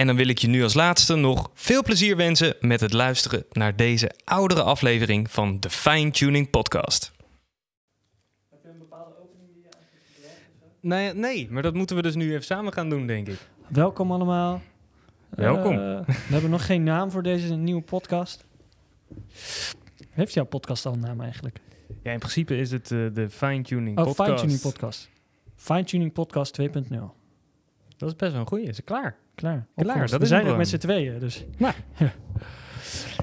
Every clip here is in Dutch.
En dan wil ik je nu als laatste nog veel plezier wensen met het luisteren naar deze oudere aflevering van de Fine Tuning Podcast. Heb je een bepaalde opening die je nee, nee, maar dat moeten we dus nu even samen gaan doen, denk ik. Welkom allemaal. Welkom. Uh, we hebben nog geen naam voor deze nieuwe podcast. Heeft jouw podcast al een naam eigenlijk? Ja, in principe is het uh, de Fine Tuning oh, Podcast. Fine Tuning Podcast. Fine Tuning Podcast 2.0. Dat is best wel een goeie. Is klaar? Klaar. Klaar. Dat we zijn er met z'n tweeën, dus. Nou.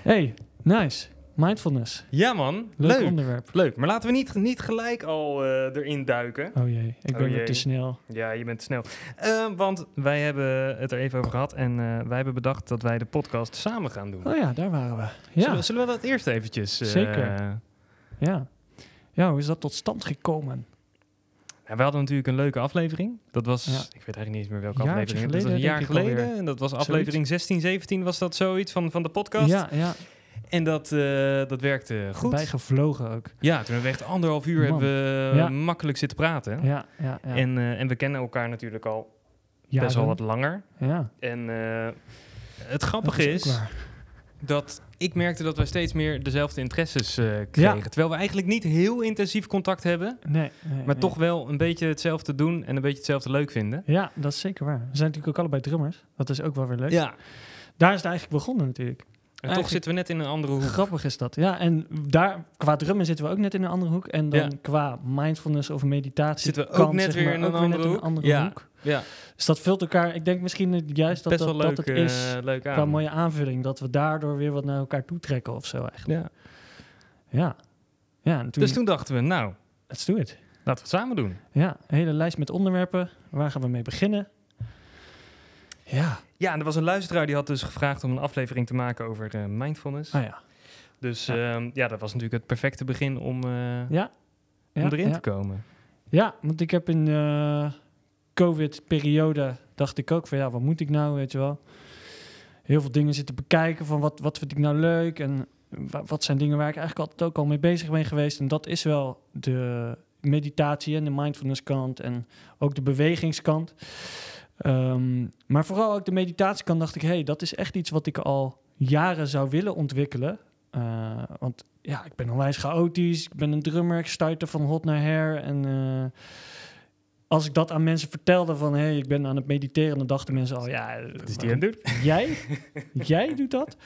hey, nice. Mindfulness. Ja, man. Leuk, onderwerp. Leuk. Maar laten we niet, niet gelijk al uh, erin duiken. Oh jee, ik ben oh te snel. Ja, je bent te snel. Uh, want wij hebben het er even over gehad en uh, wij hebben bedacht dat wij de podcast samen gaan doen. Oh ja, daar waren we. Ja. Zullen, zullen we dat eerst eventjes... Zeker. Ja. Ja, hoe is dat tot stand gekomen? We hadden natuurlijk een leuke aflevering. Dat was, ja. ik weet eigenlijk niet eens meer welke aflevering. Geleden, dat was een jaar geleden. En dat was aflevering zoiets. 16, 17 was dat zoiets van, van de podcast. Ja, ja. En dat, uh, dat werkte goed. Bijgevlogen ook. Ja, toen hebben we echt anderhalf uur hebben we ja. makkelijk zitten praten. Ja, ja, ja. En, uh, en we kennen elkaar natuurlijk al best wel wat langer. Ja. En uh, het grappige is, is dat ik merkte dat wij steeds meer dezelfde interesses uh, kregen. Ja. Terwijl we eigenlijk niet heel intensief contact hebben. Nee, nee maar nee. toch wel een beetje hetzelfde doen en een beetje hetzelfde leuk vinden. Ja, dat is zeker waar. We zijn natuurlijk ook allebei drummers. Dat is ook wel weer leuk. Ja. Daar is het eigenlijk begonnen natuurlijk. En toch zitten we net in een andere hoek. Grappig is dat. Ja, en daar qua drummen zitten we ook net in een andere hoek. En dan ja. qua mindfulness of meditatie zitten we ook net weer in een andere, hoek. Een andere ja. hoek. Ja. Dus dat vult elkaar. Ik denk misschien juist dat, Best dat, leuk, dat het is uh, leuk aan. qua mooie aanvulling. Dat we daardoor weer wat naar elkaar toe trekken of zo eigenlijk. Ja. Ja. ja toen, dus toen dachten we, nou, let's do it. Laten we het samen doen. Ja, een hele lijst met onderwerpen. Waar gaan we mee beginnen? Ja. Ja, en er was een luisteraar die had dus gevraagd om een aflevering te maken over uh, mindfulness. Ah ja. Dus ja. Uh, ja. dat was natuurlijk het perfecte begin om, uh, ja. om ja, erin te komen. Ja, want ik heb in COVID-periode dacht ik ook van ja, wat moet ik nou, weet je wel. Heel veel dingen zitten bekijken van wat, wat vind ik nou leuk en wat zijn dingen waar ik eigenlijk altijd ook al mee bezig ben geweest. En dat is wel de meditatie en de mindfulness kant en ook de bewegingskant. Um, maar vooral ook de meditatiekant dacht ik, hé, hey, dat is echt iets wat ik al jaren zou willen ontwikkelen. Uh, want ja, ik ben onwijs chaotisch, ik ben een drummer, ik stuitte van hot naar her. En uh, als ik dat aan mensen vertelde van, hé, hey, ik ben aan het mediteren, dan dachten mensen al, ja... Wat is die het doen? Jij? jij doet dat?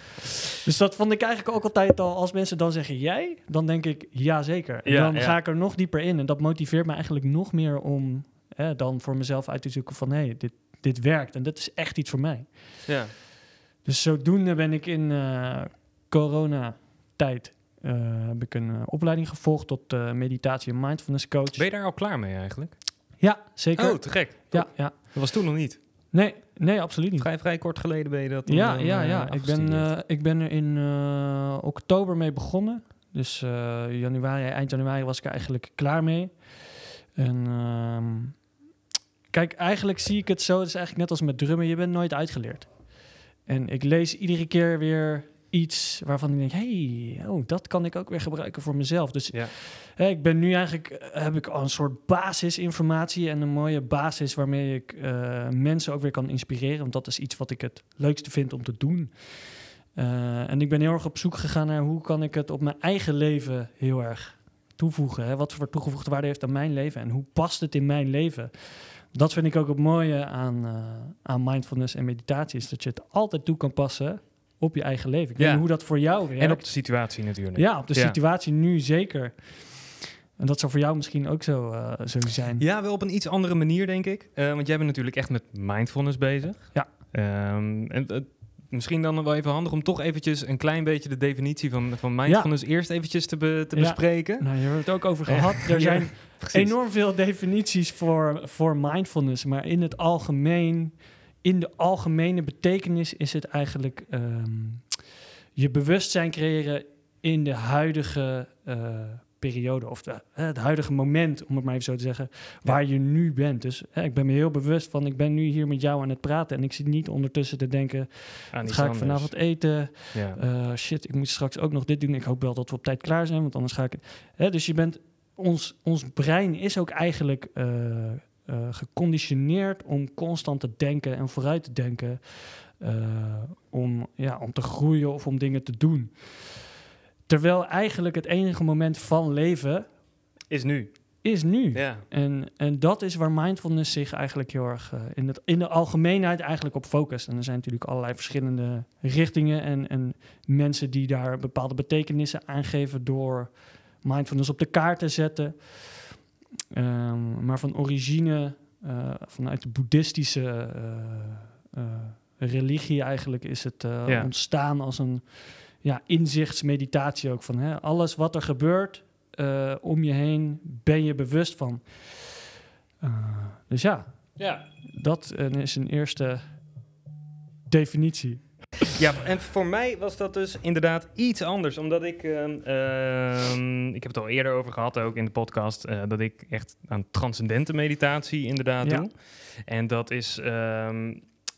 Dus dat vond ik eigenlijk ook altijd al, als mensen dan zeggen, jij? Dan denk ik, ja, zeker. En ja, dan ja. ga ik er nog dieper in. En dat motiveert me eigenlijk nog meer om hè, dan voor mezelf uit te zoeken van, hé, hey, dit, dit werkt en dit is echt iets voor mij. Ja. Dus zodoende ben ik in uh, coronatijd uh, heb ik een uh, opleiding gevolgd tot meditatie en mindfulness coach. Ben je daar al klaar mee eigenlijk? Ja, zeker. Oh, te gek. Ja, ja. Dat was toen nog niet. Nee, nee, absoluut niet. Vrij, vrij kort geleden ben je dat. Ja, dan, ja, ja. Ik ben, ik ben er in oktober mee begonnen. Dus januari, eind januari was ik er eigenlijk klaar mee. En ehm, Kijk, eigenlijk zie ik het zo. Het is eigenlijk net als met drummen. Je bent nooit uitgeleerd. En ik lees iedere keer weer iets waarvan ik denk, hey, oh, dat kan ik ook weer gebruiken voor mezelf. Dus Ja. hè, ik ben nu eigenlijk, heb ik al een soort basisinformatie en een mooie basis waarmee ik eh, mensen ook weer kan inspireren. Want dat is iets wat ik het leukste vind om te doen. Eh, en ik ben heel erg op zoek gegaan naar hoe kan ik het op mijn eigen leven heel erg toevoegen. Hè? Wat voor toegevoegde waarde heeft aan mijn leven en hoe past het in mijn leven? Dat vind ik ook het mooie aan, eh, aan mindfulness en meditatie, is dat je het altijd toe kan passen op je eigen leven. Ik weet niet hoe dat voor jou werkt. En op de situatie natuurlijk. ja, op de Ja. situatie nu zeker. En dat zou voor jou misschien ook zo, eh, zo zijn. Ja, wel op een iets andere manier, denk ik. Eh, want jij bent natuurlijk echt met mindfulness bezig. Ja. Ehm, en eh, misschien dan wel even handig om toch eventjes een klein beetje de definitie van, van mindfulness eerst eventjes te, be- te Ja. bespreken. Nou, je hebt het ook over gehad. Er Ja, zijn enorm veel definities voor, voor mindfulness, maar in het algemeen, in de algemene betekenis is het eigenlijk ehm, je bewustzijn creëren in de huidige eh, periode of de, eh, het huidige moment, om het maar even zo te zeggen, waar je nu bent. Dus eh, ik ben me heel bewust van, ik ben nu hier met jou aan het praten en ik zit niet ondertussen te denken, Aan wat ga ik vanavond eten? Ja. Shit, ik moet straks ook nog dit doen. Ik hoop wel dat we op tijd klaar zijn, want anders ga ik... Hè, dus je bent... Ons, ons brein is ook eigenlijk eh, geconditioneerd om constant te denken en vooruit te denken. eh, om, ja, om te groeien of om dingen te doen. Terwijl eigenlijk het enige moment van leven Is nu. is nu. Ja. En, en dat is waar mindfulness zich eigenlijk heel erg eh, in, het, in de algemeenheid eigenlijk op focust. En er zijn natuurlijk allerlei verschillende richtingen en, en mensen die daar bepaalde betekenissen aangeven door mindfulness op de kaart te zetten. Ehm, maar van origine, eh, vanuit de boeddhistische eh, eh, religie eigenlijk, is het Ja. ontstaan als een ja, inzichtsmeditatie ook. Van hè, alles wat er gebeurt om je heen, ben je bewust van. Dus ja, Ja. dat is een eerste definitie. Ja, en voor mij was dat dus inderdaad iets anders. Omdat ik, ehm, ehm, ik heb het al eerder over gehad, ook in de podcast, eh, dat ik echt aan transcendente meditatie inderdaad Ja. doe. En dat is ehm,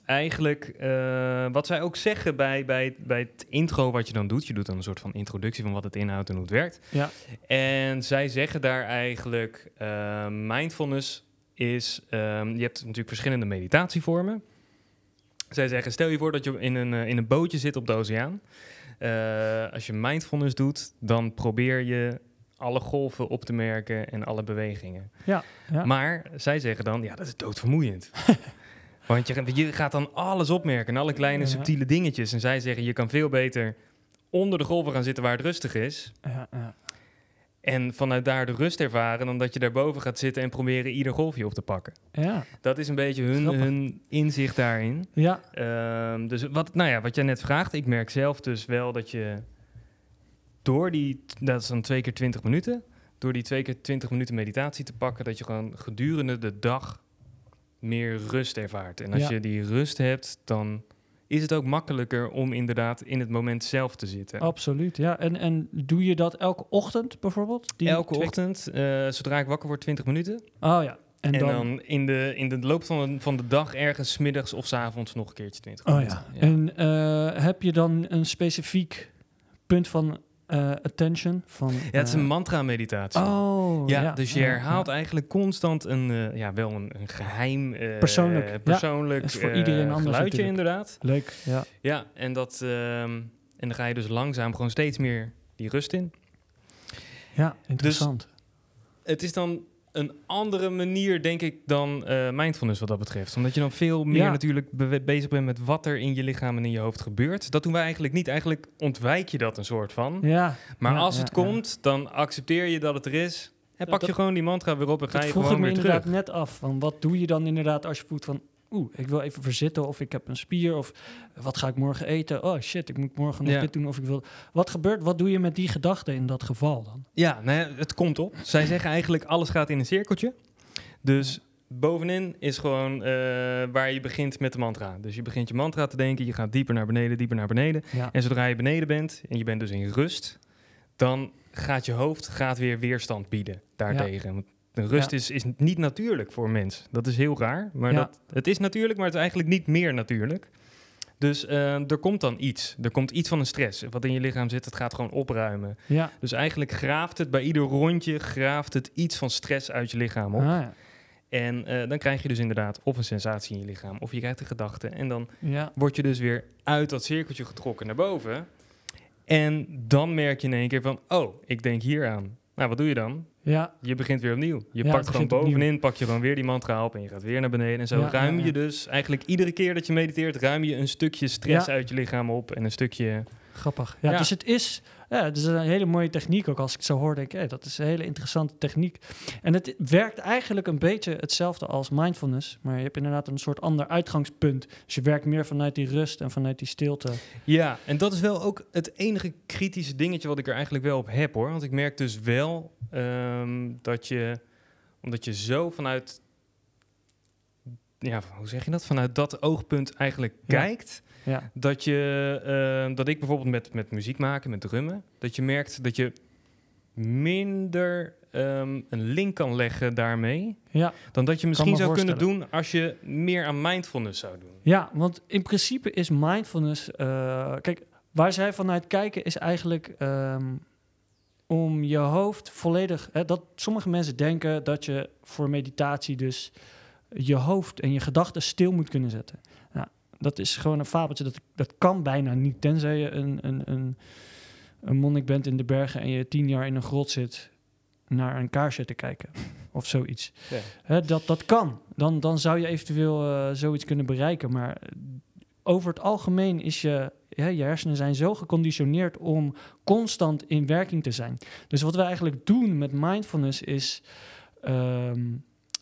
eigenlijk eh, wat zij ook zeggen bij, bij, bij het intro wat je dan doet. Je doet dan een soort van introductie van wat het inhoudt en hoe het werkt. Ja. En zij zeggen daar eigenlijk, mindfulness is, je hebt natuurlijk verschillende meditatievormen. Zij zeggen, stel je voor dat je in een, eh, in een bootje zit op de oceaan. Eh, als je mindfulness doet, dan probeer je alle golven op te merken en alle bewegingen. Ja, ja. Maar zij zeggen dan, ja, dat is doodvermoeiend. Want je, je gaat dan alles opmerken, en alle kleine subtiele dingetjes. En zij zeggen, je kan veel beter onder de golven gaan zitten waar het rustig is. Ja, ja. En vanuit daar de rust ervaren, dan dat je daarboven gaat zitten en proberen ieder golfje op te pakken. ja, Dat is een beetje hun, Grappig. hun inzicht daarin. ja, Ehm, dus wat, nou ja, wat jij net vraagt, ik merk zelf dus wel dat je door die, dat is dan twee keer 20 minuten, door die twee keer 20 minuten meditatie te pakken, dat je gewoon gedurende de dag meer rust ervaart. En als Ja. je die rust hebt, dan is het ook makkelijker om inderdaad in het moment zelf te zitten. absoluut. Ja. En, en doe je dat elke ochtend bijvoorbeeld? Die Elke ochtend, eh, zodra ik wakker word, 20 minuten. Oh ja. En, En, dan, dan, in, de, in de loop van de, van de dag ergens middags of 's avonds nog een keertje 20 Oh minuten. ja. En eh, heb je dan een specifiek punt van eh, attention? Van, Ja, het is een eh, mantra-meditatie. Oh, ja, ja. dus je ja, herhaalt ja. eigenlijk constant een, eh, ja, wel een, een geheim, eh, Persoonlijk, ja. persoonlijk Is voor iedereen anders geluidje natuurlijk. inderdaad. Leuk, ja. Ja, en, dat, ehm, en dan ga je dus langzaam gewoon steeds meer die rust in. Ja, interessant. Het is dan een andere manier, denk ik, dan eh, mindfulness wat dat betreft. Omdat je dan veel meer Ja. natuurlijk be- bezig bent met wat er in je lichaam en in je hoofd gebeurt. Dat doen wij eigenlijk niet. Eigenlijk ontwijk je dat een soort van. ja. Maar ja, als ja, het komt, dan accepteer je dat het er is. En pak dat- je gewoon die mantra weer op en ga Dat je vroeg ik gewoon me weer inderdaad terug. net af. Van wat doe je dan inderdaad als je voelt van... Oeh, ik wil even verzitten of ik heb een spier of wat ga ik morgen eten? Oh shit, ik moet morgen nog Ja. dit doen of ik wil... Wat gebeurt, wat doe je met die gedachten in dat geval dan? Ja, nou ja, het komt op. Zij zeggen eigenlijk alles gaat in een cirkeltje. Dus bovenin is gewoon eh, waar je begint met de mantra. Dus je begint je mantra te denken, je gaat dieper naar beneden, dieper naar beneden. Ja, En zodra je beneden bent en je bent dus in rust, dan gaat je hoofd gaat weer weerstand bieden daartegen. Rust Ja. is, is niet natuurlijk voor een mens. Dat is heel raar. Maar Ja. dat, het is natuurlijk, maar het is eigenlijk niet meer natuurlijk. Dus eh, er komt dan iets. Er komt iets van een stress. Wat in je lichaam zit, het gaat gewoon opruimen. Ja. Dus eigenlijk graaft het bij ieder rondje graaft het iets van stress uit je lichaam op. Ah, ja. En eh, dan krijg je dus inderdaad of een sensatie in je lichaam, of je krijgt een gedachte. En dan ja. word je dus weer uit dat cirkeltje getrokken naar boven. En dan merk je in één keer van, oh, ik denk hier aan. Nou, wat doe je dan? Ja. Je begint weer opnieuw. Je Ja, pakt gewoon opnieuw. bovenin, pak je gewoon weer die mantra op en je gaat weer naar beneden. En zo Ja, ruim je dus eigenlijk iedere keer dat je mediteert, ruim je een stukje stress uit je lichaam op en een stukje... Grappig. Ja, Ja. Dus het is, ja, het is een hele mooie techniek ook. Als ik het zo hoor, denk ik, hé, dat is een hele interessante techniek. En het werkt eigenlijk een beetje hetzelfde als mindfulness. Maar je hebt inderdaad een soort ander uitgangspunt. Dus je werkt meer vanuit die rust en vanuit die stilte. Ja, en dat is wel ook het enige kritische dingetje wat ik er eigenlijk wel op heb hoor. Want ik merk dus wel ehm, dat je, omdat je zo vanuit, ja, hoe zeg je dat? Vanuit dat oogpunt eigenlijk Ja. kijkt. Ja, Dat je, ehm, dat ik bijvoorbeeld met, met muziek maken, met drummen, dat je merkt dat je minder ehm, een link kan leggen daarmee. ja. Dan dat je misschien zou kunnen doen als je meer aan mindfulness zou doen. ja want in principe is mindfulness... eh, kijk, waar zij vanuit kijken is eigenlijk... ehm, om je hoofd volledig... Hè, dat sommige mensen denken dat je voor meditatie dus je hoofd en je gedachten stil moet kunnen zetten. Nou, dat is gewoon een fabeltje. Dat, dat kan bijna niet. Tenzij je een, een, een, een monnik bent in de bergen en je tien jaar in een grot zit naar een kaarsje te kijken. Of zoiets. Ja. Hè, dat, dat kan. Dan, dan zou je eventueel eh, zoiets kunnen bereiken. Maar over het algemeen is je, ja, je hersenen zijn zo geconditioneerd om constant in werking te zijn. Dus wat we eigenlijk doen met mindfulness is.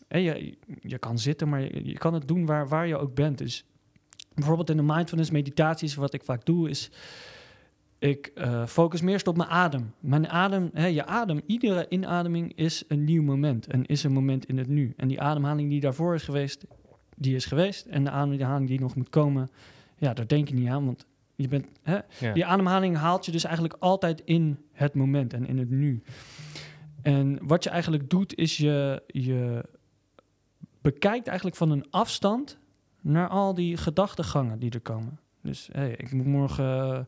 hè, je, je kan zitten, maar je, je kan het doen waar, waar je ook bent. Dus bijvoorbeeld in de mindfulness meditaties, wat ik vaak doe, is. Ik eh, focus meest op mijn adem. Mijn adem, hè, je adem, iedere inademing is een nieuw moment en is een moment in het nu. En die ademhaling die daarvoor is geweest, die is geweest. En de ademhaling die nog moet komen, ja, daar denk je niet aan, want je bent, hè, Ja. die ademhaling haalt je dus eigenlijk altijd in het moment en in het nu. En wat je eigenlijk doet, is je, je bekijkt eigenlijk van een afstand naar al die gedachtegangen die er komen. Dus hey, ik moet morgen eh,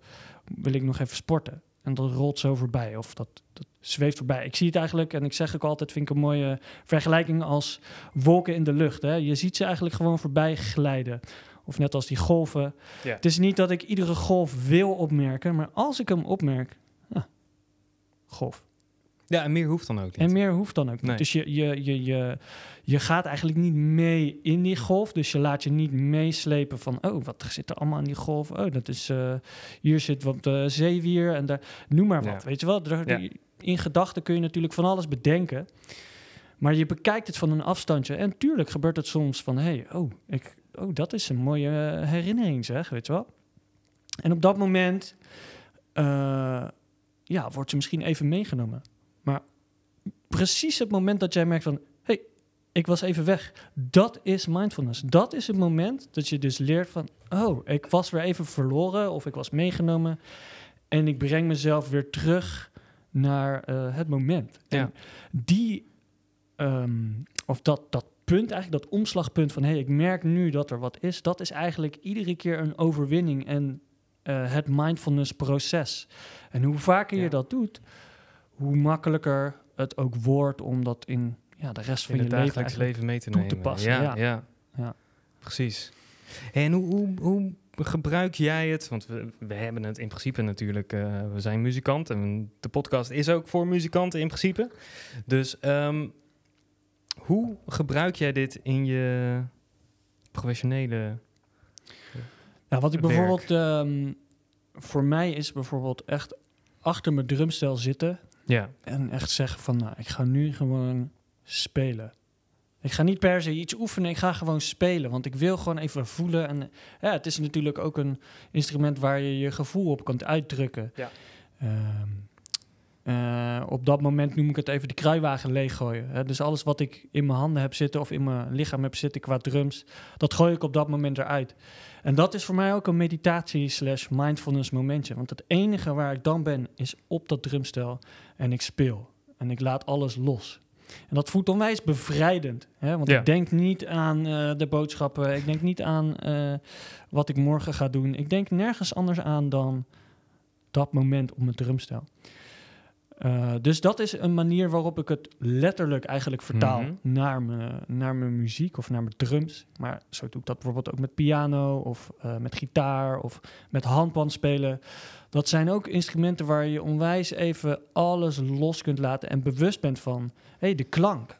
wil ik nog even sporten. En dat rolt zo voorbij. Of dat, dat zweeft voorbij. Ik zie het eigenlijk, en ik zeg ook altijd, vind ik een mooie vergelijking als wolken in de lucht. Hè. Je ziet ze eigenlijk gewoon voorbij glijden. Of net als die golven. Het is niet dat ik iedere golf wil opmerken, maar als ik hem opmerk, ja, golf. Ja, en meer hoeft dan ook niet. En meer hoeft dan ook niet. Nee. Dus je, je, je, je, je gaat eigenlijk niet mee in die golf. Dus je laat je niet meeslepen van... oh, wat zit er allemaal in die golf? Oh, dat is... eh, hier zit wat uh, zeewier en daar... Noem maar wat, Ja. weet je wel? Er- Ja. In gedachten kun je natuurlijk van alles bedenken. Maar je bekijkt het van een afstandje. En tuurlijk gebeurt het soms van... hey, oh, ik, oh, dat is een mooie eh, herinnering zeg, weet je wel? En op dat moment... eh, ja, wordt ze misschien even meegenomen. Precies het moment dat jij merkt van... hey, ik was even weg. Dat is mindfulness. Dat is het moment dat je dus leert van... oh, ik was weer even verloren of ik was meegenomen... en ik breng mezelf weer terug naar eh, het moment. Ja. En die... ehm, of dat, dat punt, eigenlijk dat omslagpunt van... hé, hey, ik merk nu dat er wat is... dat is eigenlijk iedere keer een overwinning... en eh, het mindfulness proces. En hoe vaker Ja. je dat doet... hoe makkelijker het ook wordt om dat in ja, de rest van in je het leven dagelijks leven mee te toe nemen. te passen, Ja, ja. ja. Ja. precies. En hoe, hoe, hoe gebruik jij het? Want we, we hebben het in principe natuurlijk, eh, we zijn muzikant en de podcast is ook voor muzikanten in principe. Dus ehm, hoe gebruik jij dit in je professionele... Ja, wat ik werk. bijvoorbeeld ehm, voor mij is bijvoorbeeld echt achter mijn drumstel zitten Ja, en echt zeggen van nou, ik ga nu gewoon spelen. Ik ga niet per se iets oefenen, ik ga gewoon spelen, want ik wil gewoon even voelen. En ja, het is natuurlijk ook een instrument waar je je gevoel op kunt uitdrukken. Ja. Ehm, eh, op dat moment noem ik het even de kruiwagen leeggooien. Hè. Dus alles wat ik in mijn handen heb zitten of in mijn lichaam heb zitten qua drums, dat gooi ik op dat moment eruit. En dat is voor mij ook een meditatie slash mindfulness momentje. Want het enige waar ik dan ben, is op dat drumstel en ik speel. En ik laat alles los. En dat voelt onwijs bevrijdend. Hè? Want Ja. ik denk niet aan eh, de boodschappen. Ik denk niet aan eh, wat ik morgen ga doen. Ik denk nergens anders aan dan dat moment op mijn drumstel. Eh, dus dat is een manier waarop ik het letterlijk eigenlijk vertaal Mhm. naar, mijn, naar mijn muziek of naar mijn drums. Maar zo doe ik dat bijvoorbeeld ook met piano of eh, met gitaar of met handband spelen. Dat zijn ook instrumenten waar je onwijs even alles los kunt laten en bewust bent van hey, de klank.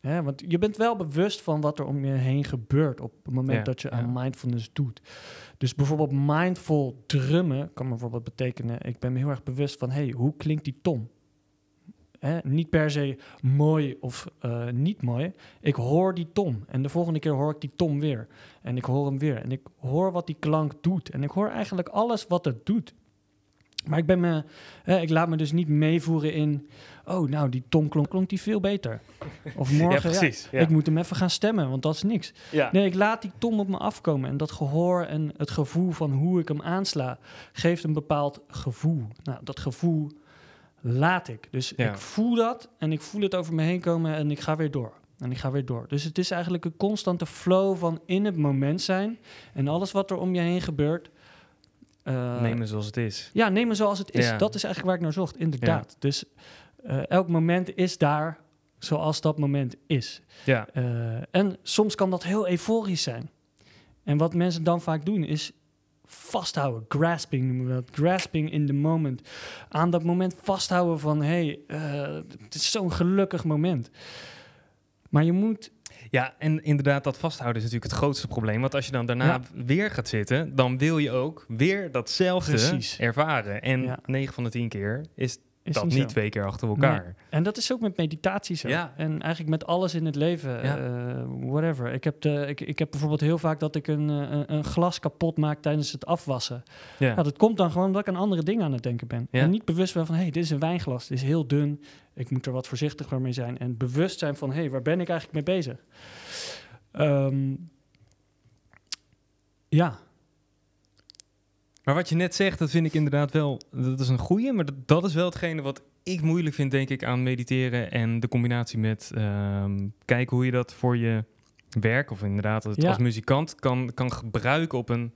Hè, want je bent wel bewust van wat er om je heen gebeurt op het moment Ja, dat je ja. aan mindfulness doet. Dus bijvoorbeeld mindful drummen kan bijvoorbeeld betekenen, ik ben me heel erg bewust van, hey, hoe klinkt die tom? Hè, niet per se mooi of eh, niet mooi. Ik hoor die tom en de volgende keer hoor ik die tom weer. En ik hoor hem weer en ik hoor wat die klank doet. En ik hoor eigenlijk alles wat het doet. Maar ik, ben me, hè, ik laat me dus niet meevoeren in... oh, nou, die tom klonk, klonk die veel beter. Of morgen, ja, precies. Ja. ik moet hem even gaan stemmen, want dat is niks. Nee, ik laat die tom op me afkomen. En dat gehoor en het gevoel van hoe ik hem aansla... geeft een bepaald gevoel. Nou, dat gevoel laat ik. Dus ik voel dat en ik voel het over me heen komen... en ik ga weer door. En ik ga weer door. Dus het is eigenlijk een constante flow van in het moment zijn... en alles wat er om je heen gebeurt... eh, Nemen zoals het is. ja, nemen zoals het is. Ja. Dat is eigenlijk waar ik naar zocht, inderdaad. Dus eh, elk moment is daar zoals dat moment is. Ja. Eh, en soms kan dat heel euforisch zijn. En wat mensen dan vaak doen is vasthouden. Grasping noemen we dat. Grasping in the moment. Aan dat moment vasthouden van... hé, hey, het is zo'n gelukkig moment. Maar je moet... Ja, en inderdaad, dat vasthouden is natuurlijk het grootste probleem. Want als je dan daarna Ja. weer gaat zitten, dan wil je ook weer datzelfde Precies. ervaren. En Ja. 9 van de 10 keer is, Is dat niet twee keer achter elkaar. En dat is ook met meditatie zo. Ja. En eigenlijk met alles in het leven. Ja. eh, whatever. Ik heb, de, ik, ik heb bijvoorbeeld heel vaak dat ik een, eh, een, een glas kapot maak tijdens het afwassen. Ja. Nou, dat komt dan gewoon omdat ik aan andere dingen aan het denken ben. Ja. En niet bewust ben van, hé, hey, dit is een wijnglas. Dit is heel dun. Ik moet er wat voorzichtiger mee zijn. En bewust zijn van, hé, hey, waar ben ik eigenlijk mee bezig? Ehm, ja, Maar wat je net zegt, dat vind ik inderdaad wel, dat is een goeie. Maar dat, dat is wel hetgene wat ik moeilijk vind, denk ik, aan mediteren. En de combinatie met ehm, kijken hoe je dat voor je werk, of inderdaad het Ja. als muzikant, kan, kan gebruiken op een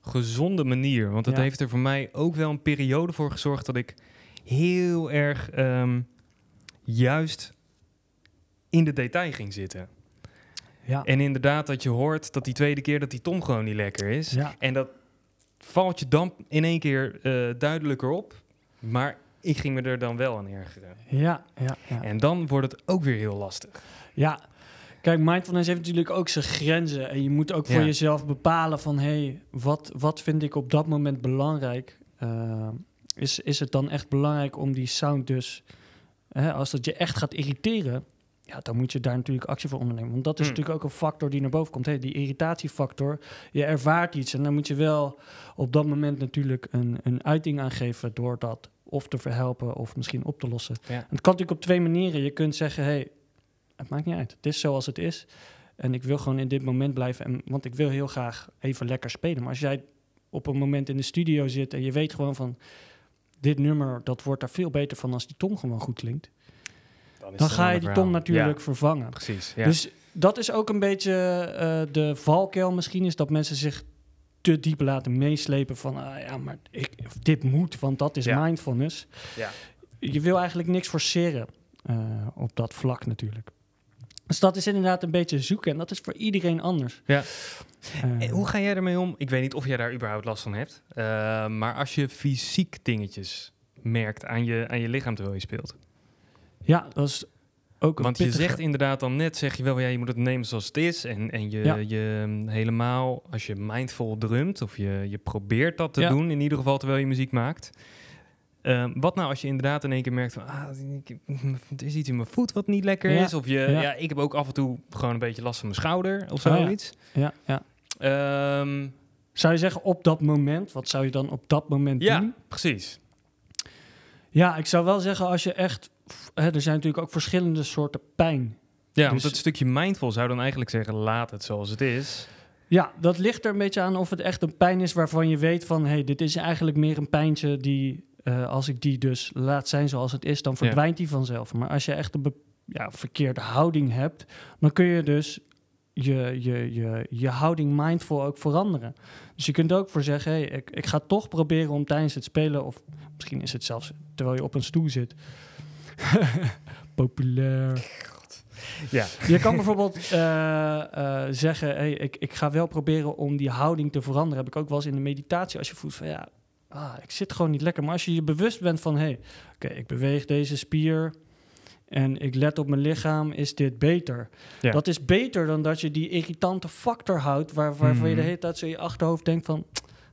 gezonde manier. Want dat Ja. heeft er voor mij ook wel een periode voor gezorgd dat ik heel erg ehm, juist in de detail ging zitten. ja, En inderdaad dat je hoort dat die tweede keer dat die tom gewoon niet lekker is. ja. En dat valt je dan in één keer eh, duidelijker op. Maar ik ging me er dan wel aan ergeren. Ja, ja, ja. En dan wordt het ook weer heel lastig. Ja, kijk, mindfulness heeft natuurlijk ook zijn grenzen. En je moet ook voor Ja. jezelf bepalen van... hé, hey, wat, wat vind ik op dat moment belangrijk? Eh, is, is het dan echt belangrijk om die sound dus... Hè, als dat je echt gaat irriteren... Ja, dan moet je daar natuurlijk actie voor ondernemen. Want dat is Hmm. natuurlijk ook een factor die naar boven komt. Hey, die irritatiefactor, je ervaart iets. En dan moet je wel op dat moment natuurlijk een, een uiting aan geven... door dat of te verhelpen of misschien op te lossen. Ja. En het kan natuurlijk op twee manieren. Je kunt zeggen, hey, het maakt niet uit. Het is zoals het is. En ik wil gewoon in dit moment blijven. En, want ik wil heel graag even lekker spelen. Maar als jij op een moment in de studio zit en je weet gewoon van... dit nummer, dat wordt daar veel beter van als die tom gewoon goed klinkt. Is Dan ga je die verhaal. natuurlijk vervangen. Precies. Ja. Dus dat is ook een beetje eh, de valkuil misschien... is dat mensen zich te diep laten meeslepen van... ah, ja, maar ik, dit moet, want dat is Ja. mindfulness. ja. Je wil eigenlijk niks forceren eh, op dat vlak natuurlijk. Dus dat is inderdaad een beetje zoeken. En dat is voor iedereen anders. Ja. Eh, hoe ga jij ermee om? Ik weet niet of jij daar überhaupt last van hebt. maar als je fysiek dingetjes merkt aan je, aan je lichaam terwijl je speelt. Ja, dat is ook Want je zegt inderdaad dan net, zeg je wel, ja, je moet het nemen zoals het is. En, en je, Ja. je mm, helemaal, als je mindful drumt, of je, je probeert dat te Ja. doen, in ieder geval terwijl je muziek maakt. Ehm, wat nou als je inderdaad in één keer merkt van, ah, er is iets in mijn voet wat niet lekker Ja. is. Of je, Ja. ja. ik heb ook af en toe gewoon een beetje last van mijn schouder of Oh ja. zoiets. Ja, ja. Ehm, Zou je zeggen op dat moment? Wat zou je dan op dat moment ja, doen? precies. Ja, ik zou wel zeggen als je echt... Er zijn natuurlijk ook verschillende soorten pijn. Ja, Dus- want het stukje mindful zou dan eigenlijk zeggen, laat het zoals het is. Ja, dat ligt er een beetje aan of het echt een pijn is waarvan je weet van... hé, hey, dit is eigenlijk meer een pijntje die... eh, als ik die dus laat zijn zoals het is, dan verdwijnt die vanzelf. Maar als je echt een ja, verkeerde houding hebt, dan kun je dus je, je, je, je houding mindful ook veranderen. Dus je kunt ook voor zeggen, hey, ik, ik ga toch proberen om tijdens het spelen, of misschien is het zelfs terwijl je op een stoel zit. Populair. Ja. Je kan bijvoorbeeld eh, eh, zeggen, hey, ik, ik ga wel proberen om die houding te veranderen. Heb ik ook wel eens in de meditatie, als je voelt van ja, ah, ik zit gewoon niet lekker. Maar als je je bewust bent van, hey, oké, ik beweeg deze spier en ik let op mijn lichaam, is dit beter. Ja. Dat is beter dan dat je die irritante factor houdt, waar, waarvan je de Mhm. hele tijd zo in je achterhoofd denkt van,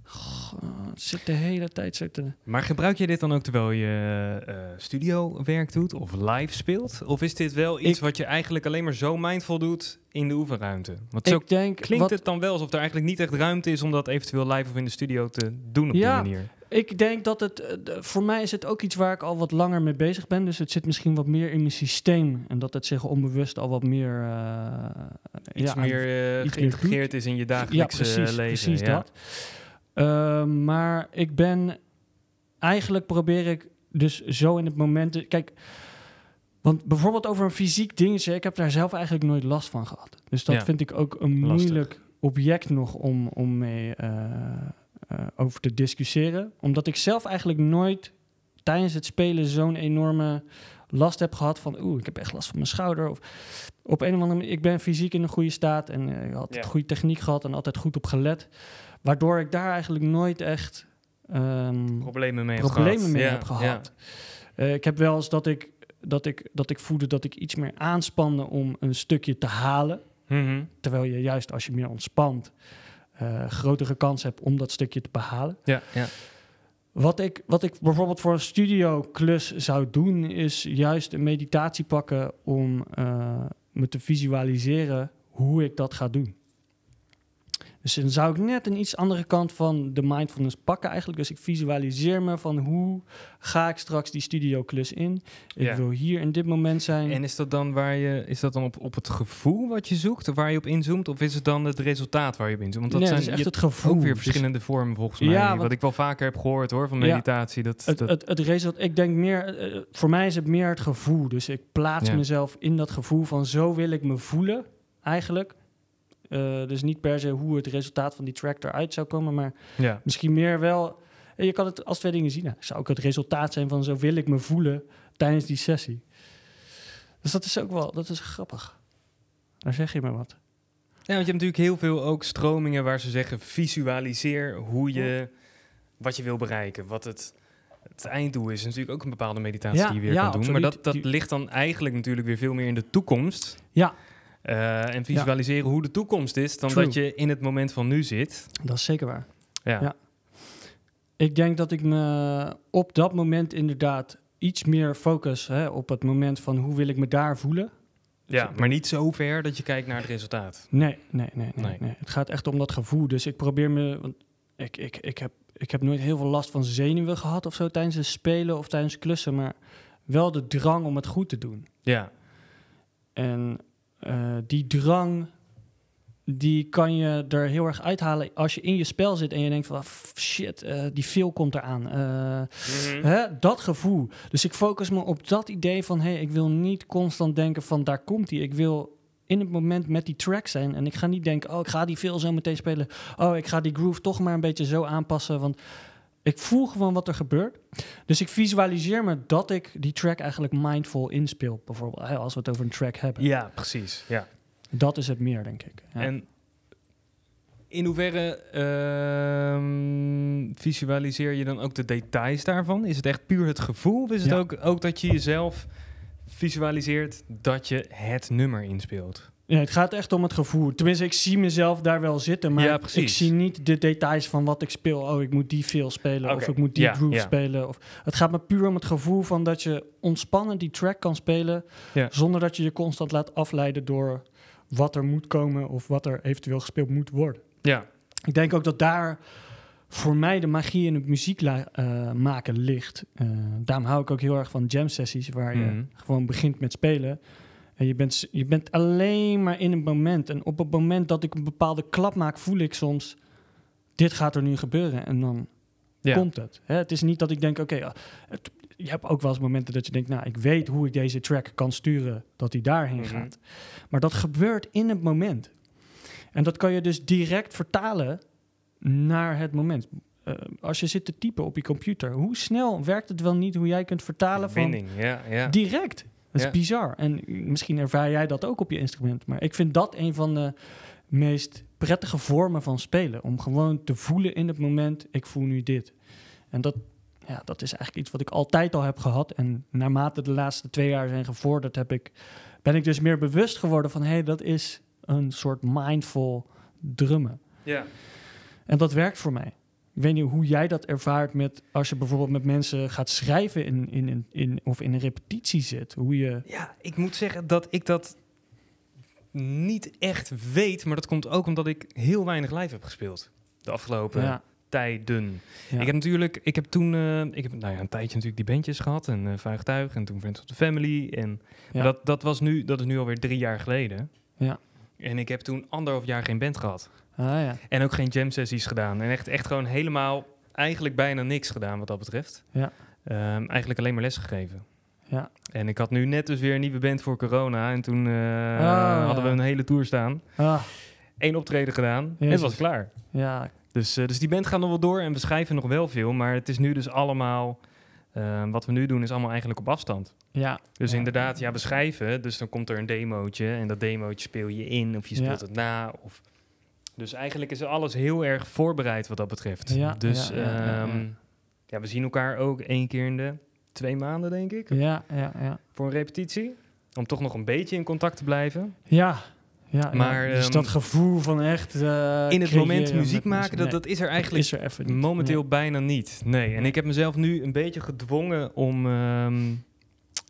"Goh, het zit de hele tijd zo te... Maar gebruik je dit dan ook terwijl je eh studiowerk doet of live speelt? Of is dit wel iets Ik- wat je eigenlijk alleen maar zo mindful doet in de oefenruimte? Want zo Ik denk, klinkt wat, het dan wel alsof er eigenlijk niet echt ruimte is om dat eventueel live of in de studio te doen op Ja. die manier. Ik denk dat het, eh, voor mij is het ook iets waar ik al wat langer mee bezig ben. Dus het zit misschien wat meer in mijn systeem. En dat het zich onbewust al wat meer... eh, Iets ja, meer iets meer geïntegreerd is in je ja, dagelijkse precies, leven. precies ja. dat. Ehm, maar ik ben... Eigenlijk probeer ik dus zo in het moment... te- Kijk, want bijvoorbeeld over een fysiek dingetje... Ik heb daar zelf eigenlijk nooit last van gehad. Dus dat Ja. vind ik ook een Lastig. moeilijk object nog om, om mee eh, eh, over te discussiëren. Omdat ik zelf eigenlijk nooit tijdens het spelen zo'n enorme last heb gehad van... oeh, ik heb echt last van mijn schouder. Of op een of andere manier... Ik ben fysiek in een goede staat en eh, ik had Ja. goede techniek gehad... en altijd goed op gelet. Waardoor ik daar eigenlijk nooit echt... ehm, Problemen mee, problemen gehad. mee Ja, heb ja. gehad. Eh, ik heb wel eens dat ik, dat, ik, dat ik voelde dat ik iets meer aanspande om een stukje te halen. Mhm. Terwijl je juist als je meer ontspant, eh, grotere kans hebt om dat stukje te behalen. ja, ja. Wat ik, wat ik bijvoorbeeld voor een studioklus zou doen, is juist een meditatie pakken om eh, me te visualiseren hoe ik dat ga doen. Dus dan zou ik net een iets andere kant van de mindfulness pakken eigenlijk. Dus ik visualiseer me van hoe ga ik straks die studioklus in. Ik Ja. wil hier in dit moment zijn. En is dat dan waar je is dat dan op, op het gevoel wat je zoekt, waar je op inzoomt, of is het dan het resultaat waar je op inzoomt? Want dat nee, zijn dat is echt het gevoel. ook weer Dus verschillende vormen volgens mij. Ja, wat ik wel vaker heb gehoord hoor van Ja. meditatie. Dat, Het, dat, het, het resultaat, ik denk meer, eh, voor mij is het meer het gevoel. Dus ik plaats mezelf in dat gevoel van zo wil ik me voelen, eigenlijk. Eh, dus niet per se hoe het resultaat van die track eruit zou komen, maar ja. misschien meer wel. en Je kan het als twee dingen zien. Nou, zou ook het resultaat zijn van zo wil ik me voelen tijdens die sessie. Dus dat is ook wel, dat is grappig. Daar zeg je me wat. Ja, want je hebt natuurlijk heel veel ook stromingen waar ze zeggen: visualiseer hoe je wat je wil bereiken. Wat het, het einddoel is. natuurlijk ook een bepaalde meditatie Ja, die je weer ja, kan doen. Maar dat, dat ligt dan eigenlijk natuurlijk weer veel meer in de toekomst. Ja. Eh, en visualiseren hoe de toekomst is, dan True. dat je in het moment van nu zit. Dat is zeker waar. Ja. Ja. Ik denk dat ik me op dat moment inderdaad iets meer focus hè, op het moment van hoe wil ik me daar voelen. Ja, maar niet zo ver dat je kijkt naar het resultaat. Nee, nee, nee, nee, Nee. nee. Het gaat echt om dat gevoel. Dus ik probeer me. Want ik, ik, ik, heb, ik heb nooit heel veel last van zenuwen gehad of zo tijdens het spelen of tijdens klussen, maar wel de drang om het goed te doen. Ja, En eh, die drang, die kan je er heel erg uithalen als je in je spel zit en je denkt van shit, eh, die veel komt eraan. Eh, Hè, dat gevoel. Dus ik focus me op dat idee van... hey, ik wil niet constant denken van daar komt hij. Ik wil in het moment met die track zijn. En ik ga niet denken, oh, ik ga die veel zo meteen spelen. Oh, ik ga die groove toch maar een beetje zo aanpassen. Want ik voel gewoon wat er gebeurt. Dus ik visualiseer me dat ik die track eigenlijk mindful inspeel. Bijvoorbeeld, als we het over een track hebben. ja precies. Ja. Dat is het meer, denk ik. Ja. En in hoeverre ehm, visualiseer je dan ook de details daarvan? Is het echt puur het gevoel? Of is het ook, ook dat je jezelf visualiseert dat je het nummer inspeelt? Ja, het gaat echt om het gevoel. Tenminste, ik zie mezelf daar wel zitten, maar Ja, ik zie niet de details van wat ik speel. Oh, ik moet die veel spelen of ik moet die ja, groove ja. spelen. Of, het gaat me puur om het gevoel van dat je ontspannen die track kan spelen, zonder dat je je constant laat afleiden door wat er moet komen of wat er eventueel gespeeld moet worden. Ja, Ik denk ook dat daar voor mij de magie in het muziek eh, maken ligt. Eh, daarom hou ik ook heel erg van jam sessies, waar je Mhm. gewoon begint met spelen. En je bent, je bent alleen maar in het moment. En op het moment dat ik een bepaalde klap maak, voel ik soms... dit gaat er nu gebeuren. En dan ja. komt het. Hè, het is niet dat ik denk, oké, het- je hebt ook wel eens momenten dat je denkt, nou, ik weet hoe ik deze track kan sturen, dat hij daarheen Mhm. gaat. Maar dat gebeurt in het moment. En dat kan je dus direct vertalen naar het moment. Eh, als je zit te typen op je computer, hoe snel werkt het wel niet hoe jij kunt vertalen van ja. direct? Dat is Ja. bizar. En misschien ervaar jij dat ook op je instrument. Maar ik vind dat een van de meest prettige vormen van spelen. Om gewoon te voelen in het moment, ik voel nu dit. En dat, ja, dat is eigenlijk iets wat ik altijd al heb gehad. En naarmate de laatste twee jaar zijn gevorderd, heb ik, ben ik dus meer bewust geworden van... hé, hey, dat is een soort mindful drummen. ja. En dat werkt voor mij. Ik weet niet hoe jij dat ervaart met als je bijvoorbeeld met mensen gaat schrijven in, in, in, in, of in een repetitie zit. Hoe je. Ja, ik moet zeggen dat ik dat niet echt weet, maar dat komt ook omdat ik heel weinig live heb gespeeld de afgelopen Ja, tijden. ja. Ik heb natuurlijk, ik heb toen, eh, ik heb nou ja, een tijdje natuurlijk die bandjes gehad en uh, Vuigtuig en toen Friends of the Family en Ja. dat, dat was nu, dat is nu alweer drie jaar geleden. Ja. En ik heb toen anderhalf jaar geen band gehad Ah, ja. en ook geen jam sessies gedaan en echt, echt gewoon helemaal, eigenlijk bijna niks gedaan wat dat betreft. Ja. Ehm, eigenlijk alleen maar les gegeven. Ja. En ik had nu net dus weer een nieuwe band voor corona. En toen eh, Ah, hadden we een hele tour staan. Ah, Eén optreden gedaan. En Jezus. het was klaar. ja. Dus, eh, dus die band gaat nog wel door. En we schrijven nog wel veel. Maar het is nu dus allemaal... eh, wat we nu doen is allemaal eigenlijk op afstand. Ja. Dus Ja. inderdaad, ja, we schrijven. Dus dan komt er een demootje. En dat demootje speel je in. Of je speelt Ja. het na. Of... Dus eigenlijk is alles heel erg voorbereid wat dat betreft. Ja, dus ja, ehm, ja, we zien elkaar ook één keer in de twee maanden, denk ik. Ja, ja, ja. Voor een repetitie. Om toch nog een beetje in contact te blijven. Ja. Ja, Maar, ja. Dus ehm, dat gevoel van echt. eh, in het moment muziek maken, dat, dat is er eigenlijk is er momenteel Nee. bijna niet. Nee, en ik heb mezelf nu een beetje gedwongen om ehm,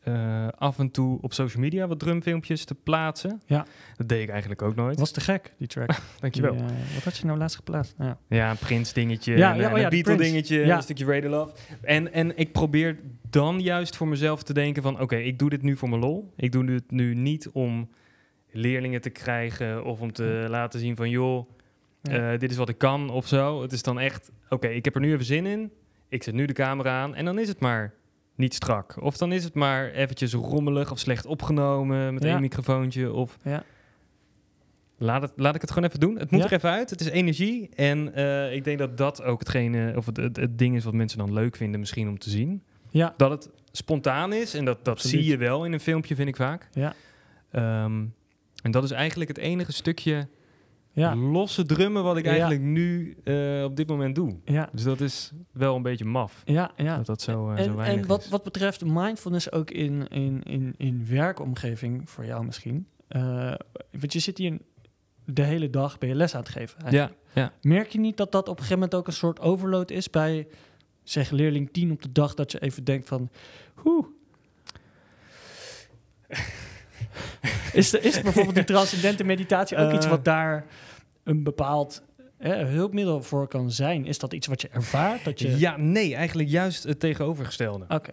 eh, af en toe op social media wat drumfilmpjes te plaatsen. Ja. Dat deed ik eigenlijk ook nooit. Was te gek, die track. Dankjewel. Die, eh, wat had je nou laatst geplaatst? Ja. Ja, een Prince dingetje, Ja, en, ja, en oh ja, een die Beatle dingetje, een stukje Radio Love. En, en ik probeer dan juist voor mezelf te denken van... oké, ik doe dit nu voor mijn lol. Ik doe dit nu niet om leerlingen te krijgen... of om te laten zien van... joh, eh, dit is wat ik kan of zo. Het is dan echt, oké, ik heb er nu even zin in. Ik zet nu de camera aan en dan is het maar niet strak. Of dan is het maar eventjes rommelig of slecht opgenomen met Ja. één microfoontje. Of Ja. laat, het, laat ik het gewoon even doen. Het moet Ja. er even uit. Het is energie. En eh, ik denk dat dat ook hetgene, of het, het, het ding is wat mensen dan leuk vinden misschien om te zien. Ja. Dat het spontaan is en dat, dat Absoluut. zie je wel in een filmpje, vind ik vaak. Ja. Ehm, en dat is eigenlijk het enige stukje Ja. losse drummen wat ik Ja. eigenlijk nu eh, op dit moment doe. Ja. Dus dat is wel een beetje maf. Ja. ja. Dat dat zo, eh, zo en, weinig en wat, is. wat betreft mindfulness ook in, in, in, in werkomgeving, voor jou misschien. Eh, want je zit hier de hele dag ben je les aan het geven. eigenlijk. Ja, ja. Merk je niet dat dat op een gegeven moment ook een soort overload is bij, zeg, leerling 10 op de dag, dat je even denkt van, hoe. is, is bijvoorbeeld die transcendente meditatie ook Eh. iets wat daar een bepaald eh, hulpmiddel voor kan zijn? Is dat iets wat je ervaart? Dat je... ja, nee, eigenlijk juist het tegenovergestelde. Oké.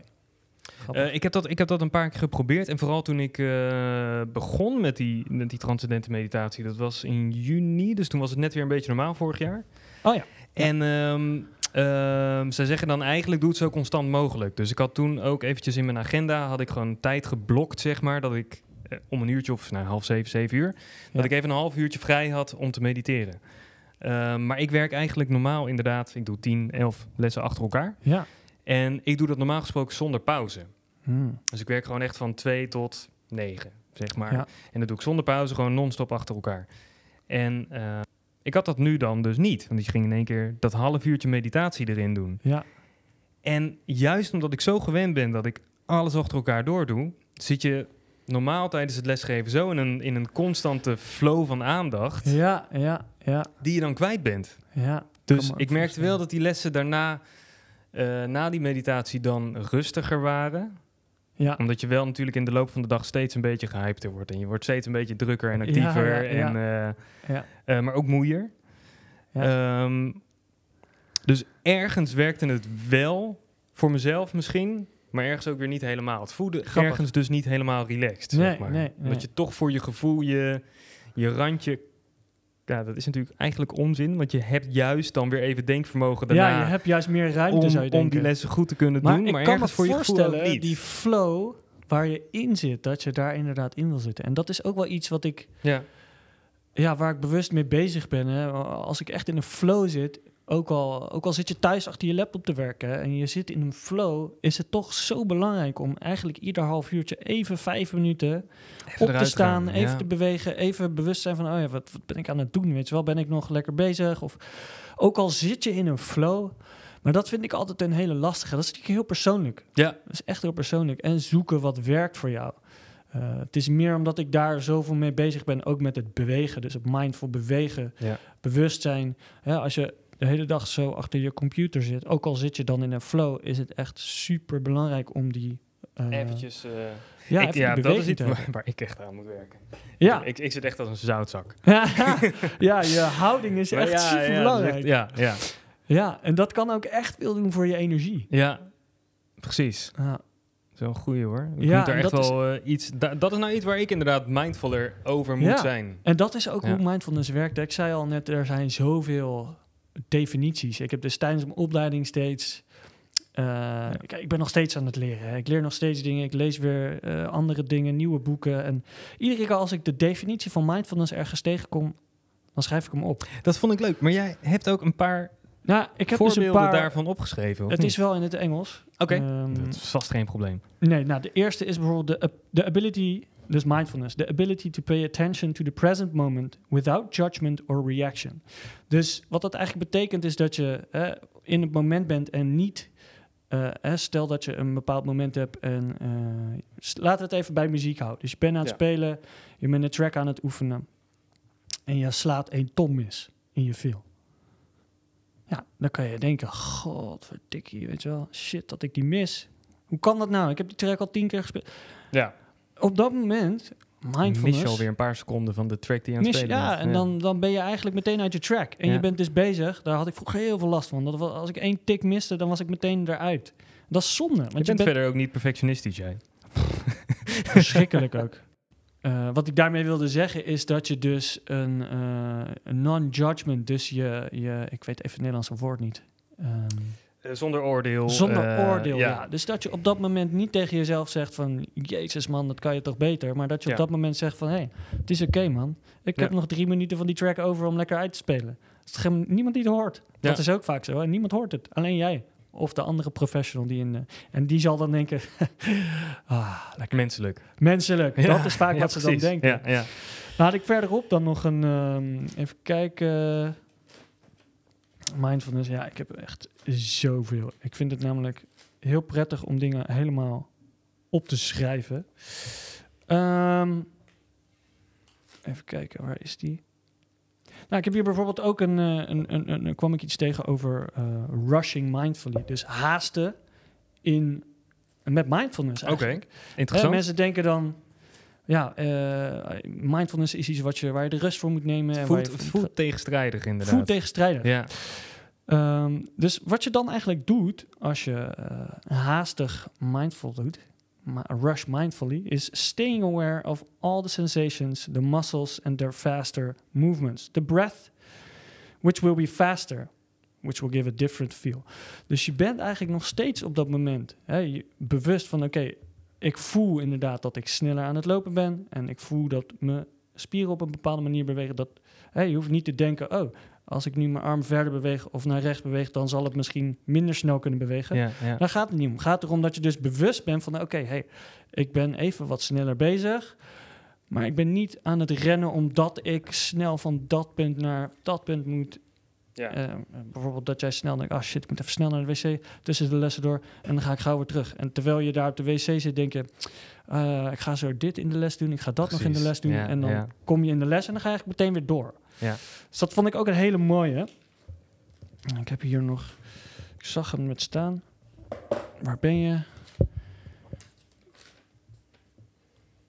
Eh, ik, heb dat, ik heb dat een paar keer geprobeerd. En vooral toen ik eh, begon met die, met die transcendente meditatie. Dat was in juni, dus toen was het net weer een beetje normaal vorig jaar. Oh ja. En ehm ehm, zij zeggen dan eigenlijk doe het zo constant mogelijk. Dus ik had toen ook eventjes in mijn agenda, had ik gewoon tijd geblokt, zeg maar. Dat ik eh, om een uurtje of nou, half zeven, zeven uur. Ja. Dat ik even een half uurtje vrij had om te mediteren. Ehm, maar ik werk eigenlijk normaal inderdaad, ik doe 10, 11 lessen achter elkaar. ja. En ik doe dat normaal gesproken zonder pauze. Hmm. Dus ik werk gewoon echt van 2 tot 9, zeg maar. Ja. En dat doe ik zonder pauze, gewoon non-stop achter elkaar. En eh, ik had dat nu dan dus niet. Want ik ging in één keer dat half uurtje meditatie erin doen. Ja. En juist omdat ik zo gewend ben dat ik alles achter elkaar doordoe, zit je normaal tijdens het lesgeven zo in een, in een constante flow van aandacht, Ja, ja, ja, die je dan kwijt bent. ja. Dus ik merkte wel dat die lessen daarna, eh, na die meditatie, dan rustiger waren. Ja, Omdat je wel natuurlijk in de loop van de dag steeds een beetje gehypter wordt. En je wordt steeds een beetje drukker en actiever. Ja, ja, ja. En, eh, ja. eh, maar ook moeier. Ehm, dus ergens werkte het wel voor mezelf misschien. Maar ergens ook weer niet helemaal. Het voelde Grappig. ergens dus niet helemaal relaxed. Nee, zeg maar. nee, nee. Dat je toch voor je gevoel je, je randje ja, dat is natuurlijk eigenlijk onzin, want je hebt juist dan weer even denkvermogen daarna ja, je hebt juist meer ruimte, om, zou je om die lessen goed te kunnen maar doen. ik maar kan me voor voorstellen, die flow waar je in zit, dat je daar inderdaad in wil zitten. En dat is ook wel iets wat ik, Ja, ja, waar ik bewust mee bezig ben. Hè. Als ik echt in een flow zit, ook al, ook al zit je thuis achter je laptop te werken en je zit in een flow, is het toch zo belangrijk om eigenlijk ieder half uurtje even vijf minuten even op te staan, gaan, even ja. te bewegen, even bewust zijn van, oh ja, wat, wat ben ik aan het doen? Weet je wel, ben ik nog lekker bezig? Of ook al zit je in een flow, maar dat vind ik altijd een hele lastige. Dat is natuurlijk heel persoonlijk. Ja, Dat is echt heel persoonlijk. En zoeken wat werkt voor jou. Eh, het is meer omdat ik daar zoveel mee bezig ben, ook met het bewegen. Dus het mindful bewegen, Ja. bewustzijn. Ja, als je de hele dag zo achter je computer zit, ook al zit je dan in een flow, is het echt super belangrijk om die. eh, eventjes... eh, ja, ik- even ja die dat is iets waar, waar ik echt aan moet werken. Ja, Ik, ik zit echt als een zoutzak. ja, je houding is echt ja, super ja, belangrijk. echt- Ja, ja, Ja, en dat kan ook echt veel doen voor je energie. ja, precies. Ja, Zo'n goeie hoor. Je Ja, moet er echt dat is- wel eh, iets... da- dat is nou iets waar ik inderdaad mindfuller over moet Ja. zijn. en dat is ook Ja. hoe mindfulness werkt. Ik zei al net, er zijn zoveel definities. Ik heb dus tijdens mijn opleiding steeds... eh, kijk, ik ben nog steeds aan het leren. Hè. Ik leer nog steeds dingen. Ik lees weer eh, andere dingen, nieuwe boeken. En iedere keer als ik de definitie van mindfulness ergens tegenkom, dan schrijf ik hem op. Dat vond ik leuk. Maar jij hebt ook een paar Nou, ik heb dus voorbeelden een paar... daarvan opgeschreven. Het niet? is wel in het Engels. Oké. Ehm, Dat is vast geen probleem. Nee, nou, de eerste is bijvoorbeeld de, de ability, dus mindfulness, the ability to pay attention to the present moment without judgment or reaction. Dus wat dat eigenlijk betekent is dat je eh, in het moment bent en niet, eh, stel dat je een bepaald moment hebt en eh, laten we het even bij muziek houden. Dus je bent aan het Ja. spelen, je bent een track aan het oefenen en je slaat een tom mis in je feel. Ja, dan kan je denken, godverdikkie, weet je wel, shit dat ik die mis. Hoe kan dat nou? Ik heb die track al tien keer gespeeld. Ja. Op dat moment, mindfulness... Mis je alweer een paar seconden van de track die je aan het mis- spelen ja, en dan, dan ben je eigenlijk meteen uit je track. En Ja. je bent dus bezig, daar had ik vroeger heel veel last van. Dat was, als ik één tik miste, dan was ik meteen eruit. Dat is zonde, want je je, bent verder ook niet perfectionistisch, jij. verschrikkelijk ook. Eh, wat ik daarmee wilde zeggen is dat je dus een, eh, een non-judgment, dus je, je, ik weet even het Nederlandse woord niet. Ehm, Eh, zonder oordeel. Zonder eh, oordeel, ja. Dus dat je op dat moment niet tegen jezelf zegt van... Jezus man, dat kan je toch beter? Maar dat je Ja. op dat moment zegt van... Hé, hey, het is oké man. Ik Ja. heb nog drie minuten van die track over om lekker uit te spelen. Geen- niemand die het hoort. Dat is ook vaak zo. En niemand hoort het. Alleen jij. Of de andere professional die in... de- en die zal dan denken... ah, lekker. Menselijk. Menselijk. Dat is vaak wat ze dan denken. Ja, ja. Nou had ik verderop dan nog een... ehm, even kijken... Mindfulness, ja, ik heb echt zoveel. Ik vind het namelijk heel prettig om dingen helemaal op te schrijven. Ehm, even kijken, waar is die? Nou, ik heb hier bijvoorbeeld ook een, eh, een, een, een, een- kwam ik iets tegen over eh, rushing mindfully. Dus haasten in, met mindfulness Oké, interessant. mensen denken dan, ja, eh, mindfulness is iets wat je, waar je de rust voor moet nemen. en waar voelt, voelt tegenstrijdig inderdaad. voelt tegenstrijdig. Ja, Ehm, dus wat je dan eigenlijk doet als je eh, haastig mindful doet, rush mindfully, is staying aware of all the sensations, the muscles and their faster movements. The breath, which will be faster, which will give a different feel. Dus je bent eigenlijk nog steeds op dat moment hè, bewust van, oké, ik voel inderdaad dat ik sneller aan het lopen ben en ik voel dat mijn spieren op een bepaalde manier bewegen. Dat, je hoeft niet te denken, oh, als ik nu mijn arm verder beweeg of naar rechts beweeg, dan zal het misschien minder snel kunnen bewegen. ja, ja. Daar gaat het niet om. Het gaat erom dat je dus bewust bent van, oké, hey, ik ben even wat sneller bezig, maar ik ben niet aan het rennen omdat ik snel van dat punt naar dat punt moet. Ja. Eh, bijvoorbeeld dat jij snel denkt, ah shit, ik moet even snel naar de wc tussen de lessen door en dan ga ik gauw weer terug. En terwijl je daar op de wc zit, denk je, eh, ik ga zo dit in de les doen, ik ga dat nog in de les doen Ja, en dan ja. kom je in de les en dan ga je eigenlijk meteen weer door. Ja. Dus dat vond ik ook een hele mooie. Ik heb hier nog, ik zag hem met staan. Waar ben je?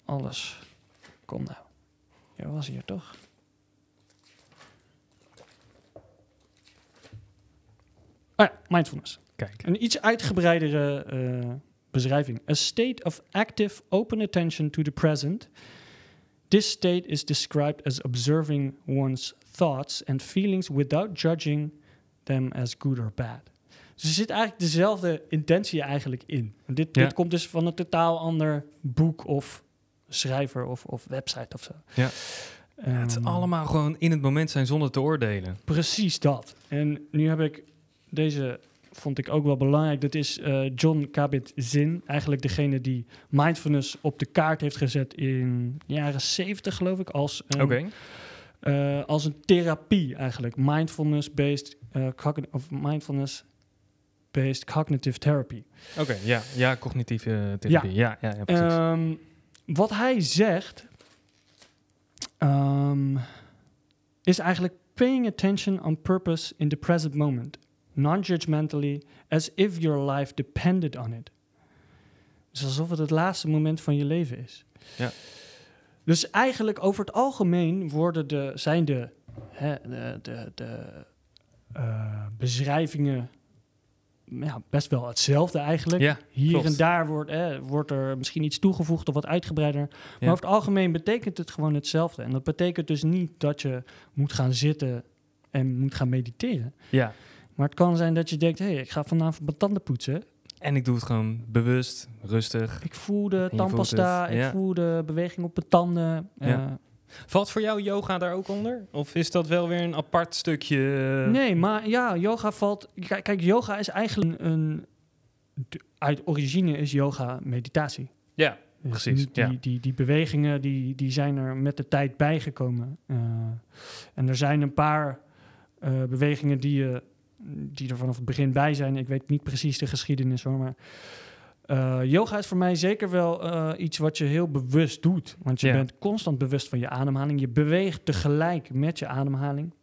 Alles. Kom nou. Jij was hier toch? Ah ja, mindfulness. Kijk. Een iets uitgebreidere eh, beschrijving. A state of active open attention to the present, This state is described as observing one's thoughts and feelings without judging them as good or bad. Dus er zit eigenlijk dezelfde intentie eigenlijk in. En dit, Ja. dit komt dus van een totaal ander boek of schrijver of, of website of zo. Ja. het is Ehm, allemaal gewoon in het moment zijn zonder te oordelen. Precies dat. En nu heb ik deze, vond ik ook wel belangrijk. Dat is eh, John Kabat-Zinn, eigenlijk degene die mindfulness op de kaart heeft gezet in de jaren 70, geloof ik, als een, eh, als een therapie eigenlijk. Mindfulness-based eh, of mindfulness-based cognitive therapy. Oké, ja. Ja, cognitieve therapie. Ja, ja, ja, precies. Ehm, wat hij zegt ehm, is eigenlijk paying attention on purpose in the present moment, non-judgmentally, as if your life depended on it. Dus alsof het het laatste moment van je leven is. Ja. Dus eigenlijk over het algemeen worden de, zijn de, hè, de, de, de eh, beschrijvingen ja, best wel hetzelfde eigenlijk. ja, Hier klopt. en daar wordt, eh, wordt er misschien iets toegevoegd of wat uitgebreider. Maar Ja. over het algemeen betekent het gewoon hetzelfde. En dat betekent dus niet dat je moet gaan zitten en moet gaan mediteren. Ja. Maar het kan zijn dat je denkt, hé, hey, ik ga vanavond mijn tanden poetsen. En ik doe het gewoon bewust, rustig. Ik voel de tandpasta, ik ja. voel de beweging op mijn tanden. Ja. Eh, Valt voor jou yoga daar ook onder? Of is dat wel weer een apart stukje? eh, nee, maar ja, yoga valt... Kijk, kijk, yoga is eigenlijk een... uit origine is yoga meditatie. Ja, Dus Precies, Die, ja. die, die bewegingen die, die zijn er met de tijd bijgekomen. Eh, en er zijn een paar eh, bewegingen die, je die er vanaf het begin bij zijn. Ik weet niet precies de geschiedenis hoor, maar... eh, yoga is voor mij zeker wel eh, iets wat je heel bewust doet. Want je bent constant bewust van je ademhaling. Je beweegt tegelijk met je ademhaling.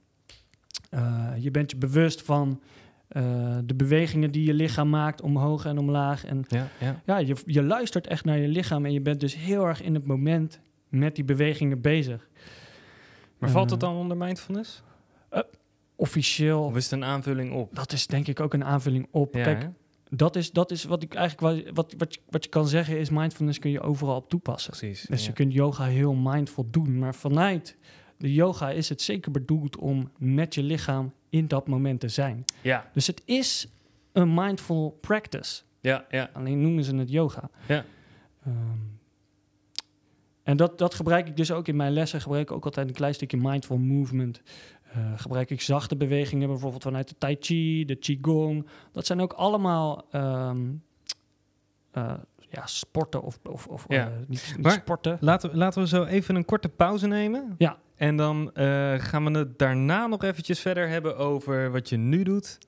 Eh, je bent je bewust van de bewegingen die je lichaam maakt omhoog en omlaag. En ja, je, je luistert echt naar je lichaam en je bent dus heel erg in het moment met die bewegingen bezig. Maar valt het dan onder mindfulness? Officieel, Of is het een aanvulling op? dat is denk ik ook een aanvulling op. Ja, Kijk, hè? dat is, dat is wat ik eigenlijk wat, wat, je, wat je kan zeggen is mindfulness kun je overal op toepassen. precies. Dus ja. je kunt yoga heel mindful doen, maar vanuit de yoga is het zeker bedoeld om met je lichaam in dat moment te zijn. ja, Dus het is een mindful practice. ja, ja. Alleen noemen ze het yoga. Ja. Ehm, en dat, dat gebruik ik dus ook in mijn lessen. Gebruik ik ook altijd een klein stukje mindful movement. Eh, gebruik ik zachte bewegingen, bijvoorbeeld vanuit de Tai Chi, de Qigong. Dat zijn ook allemaal ehm, eh, ja, sporten of, of, of Ja. eh, niet, niet Maar- sporten. Laten, we- laten we zo even een korte pauze nemen. Ja. En dan eh, gaan we het daarna nog eventjes verder hebben over wat je nu doet.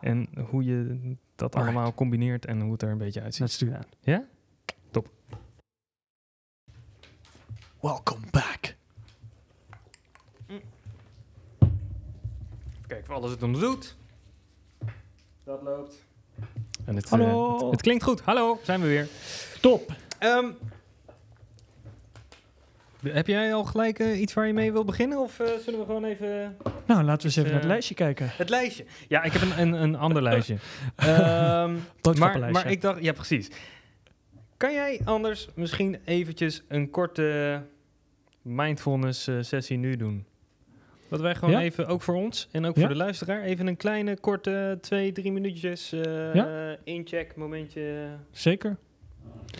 En hoe je dat Alright. allemaal combineert en hoe het er een beetje uitziet. Let's do that. Ja? Top. Welcome back. Kijk of alles het ons doet. Dat loopt. En het, Hallo. eh, het, het klinkt goed. Hallo, zijn we weer. Top. Ehm, heb jij al gelijk eh, iets waar je mee wil beginnen? Of eh, zullen we gewoon even... Nou, laten we eens even naar het lijstje kijken. Het lijstje. Ja, ik heb een, een, een ander lijstje. Ehm, maar, maar ik dacht, ja precies. Kan jij anders misschien eventjes een korte mindfulness eh, sessie nu doen? Dat wij gewoon Ja? even, ook voor ons en ook Ja? voor de luisteraar, even een kleine, korte twee, drie minuutjes Ja? incheck momentje Zeker.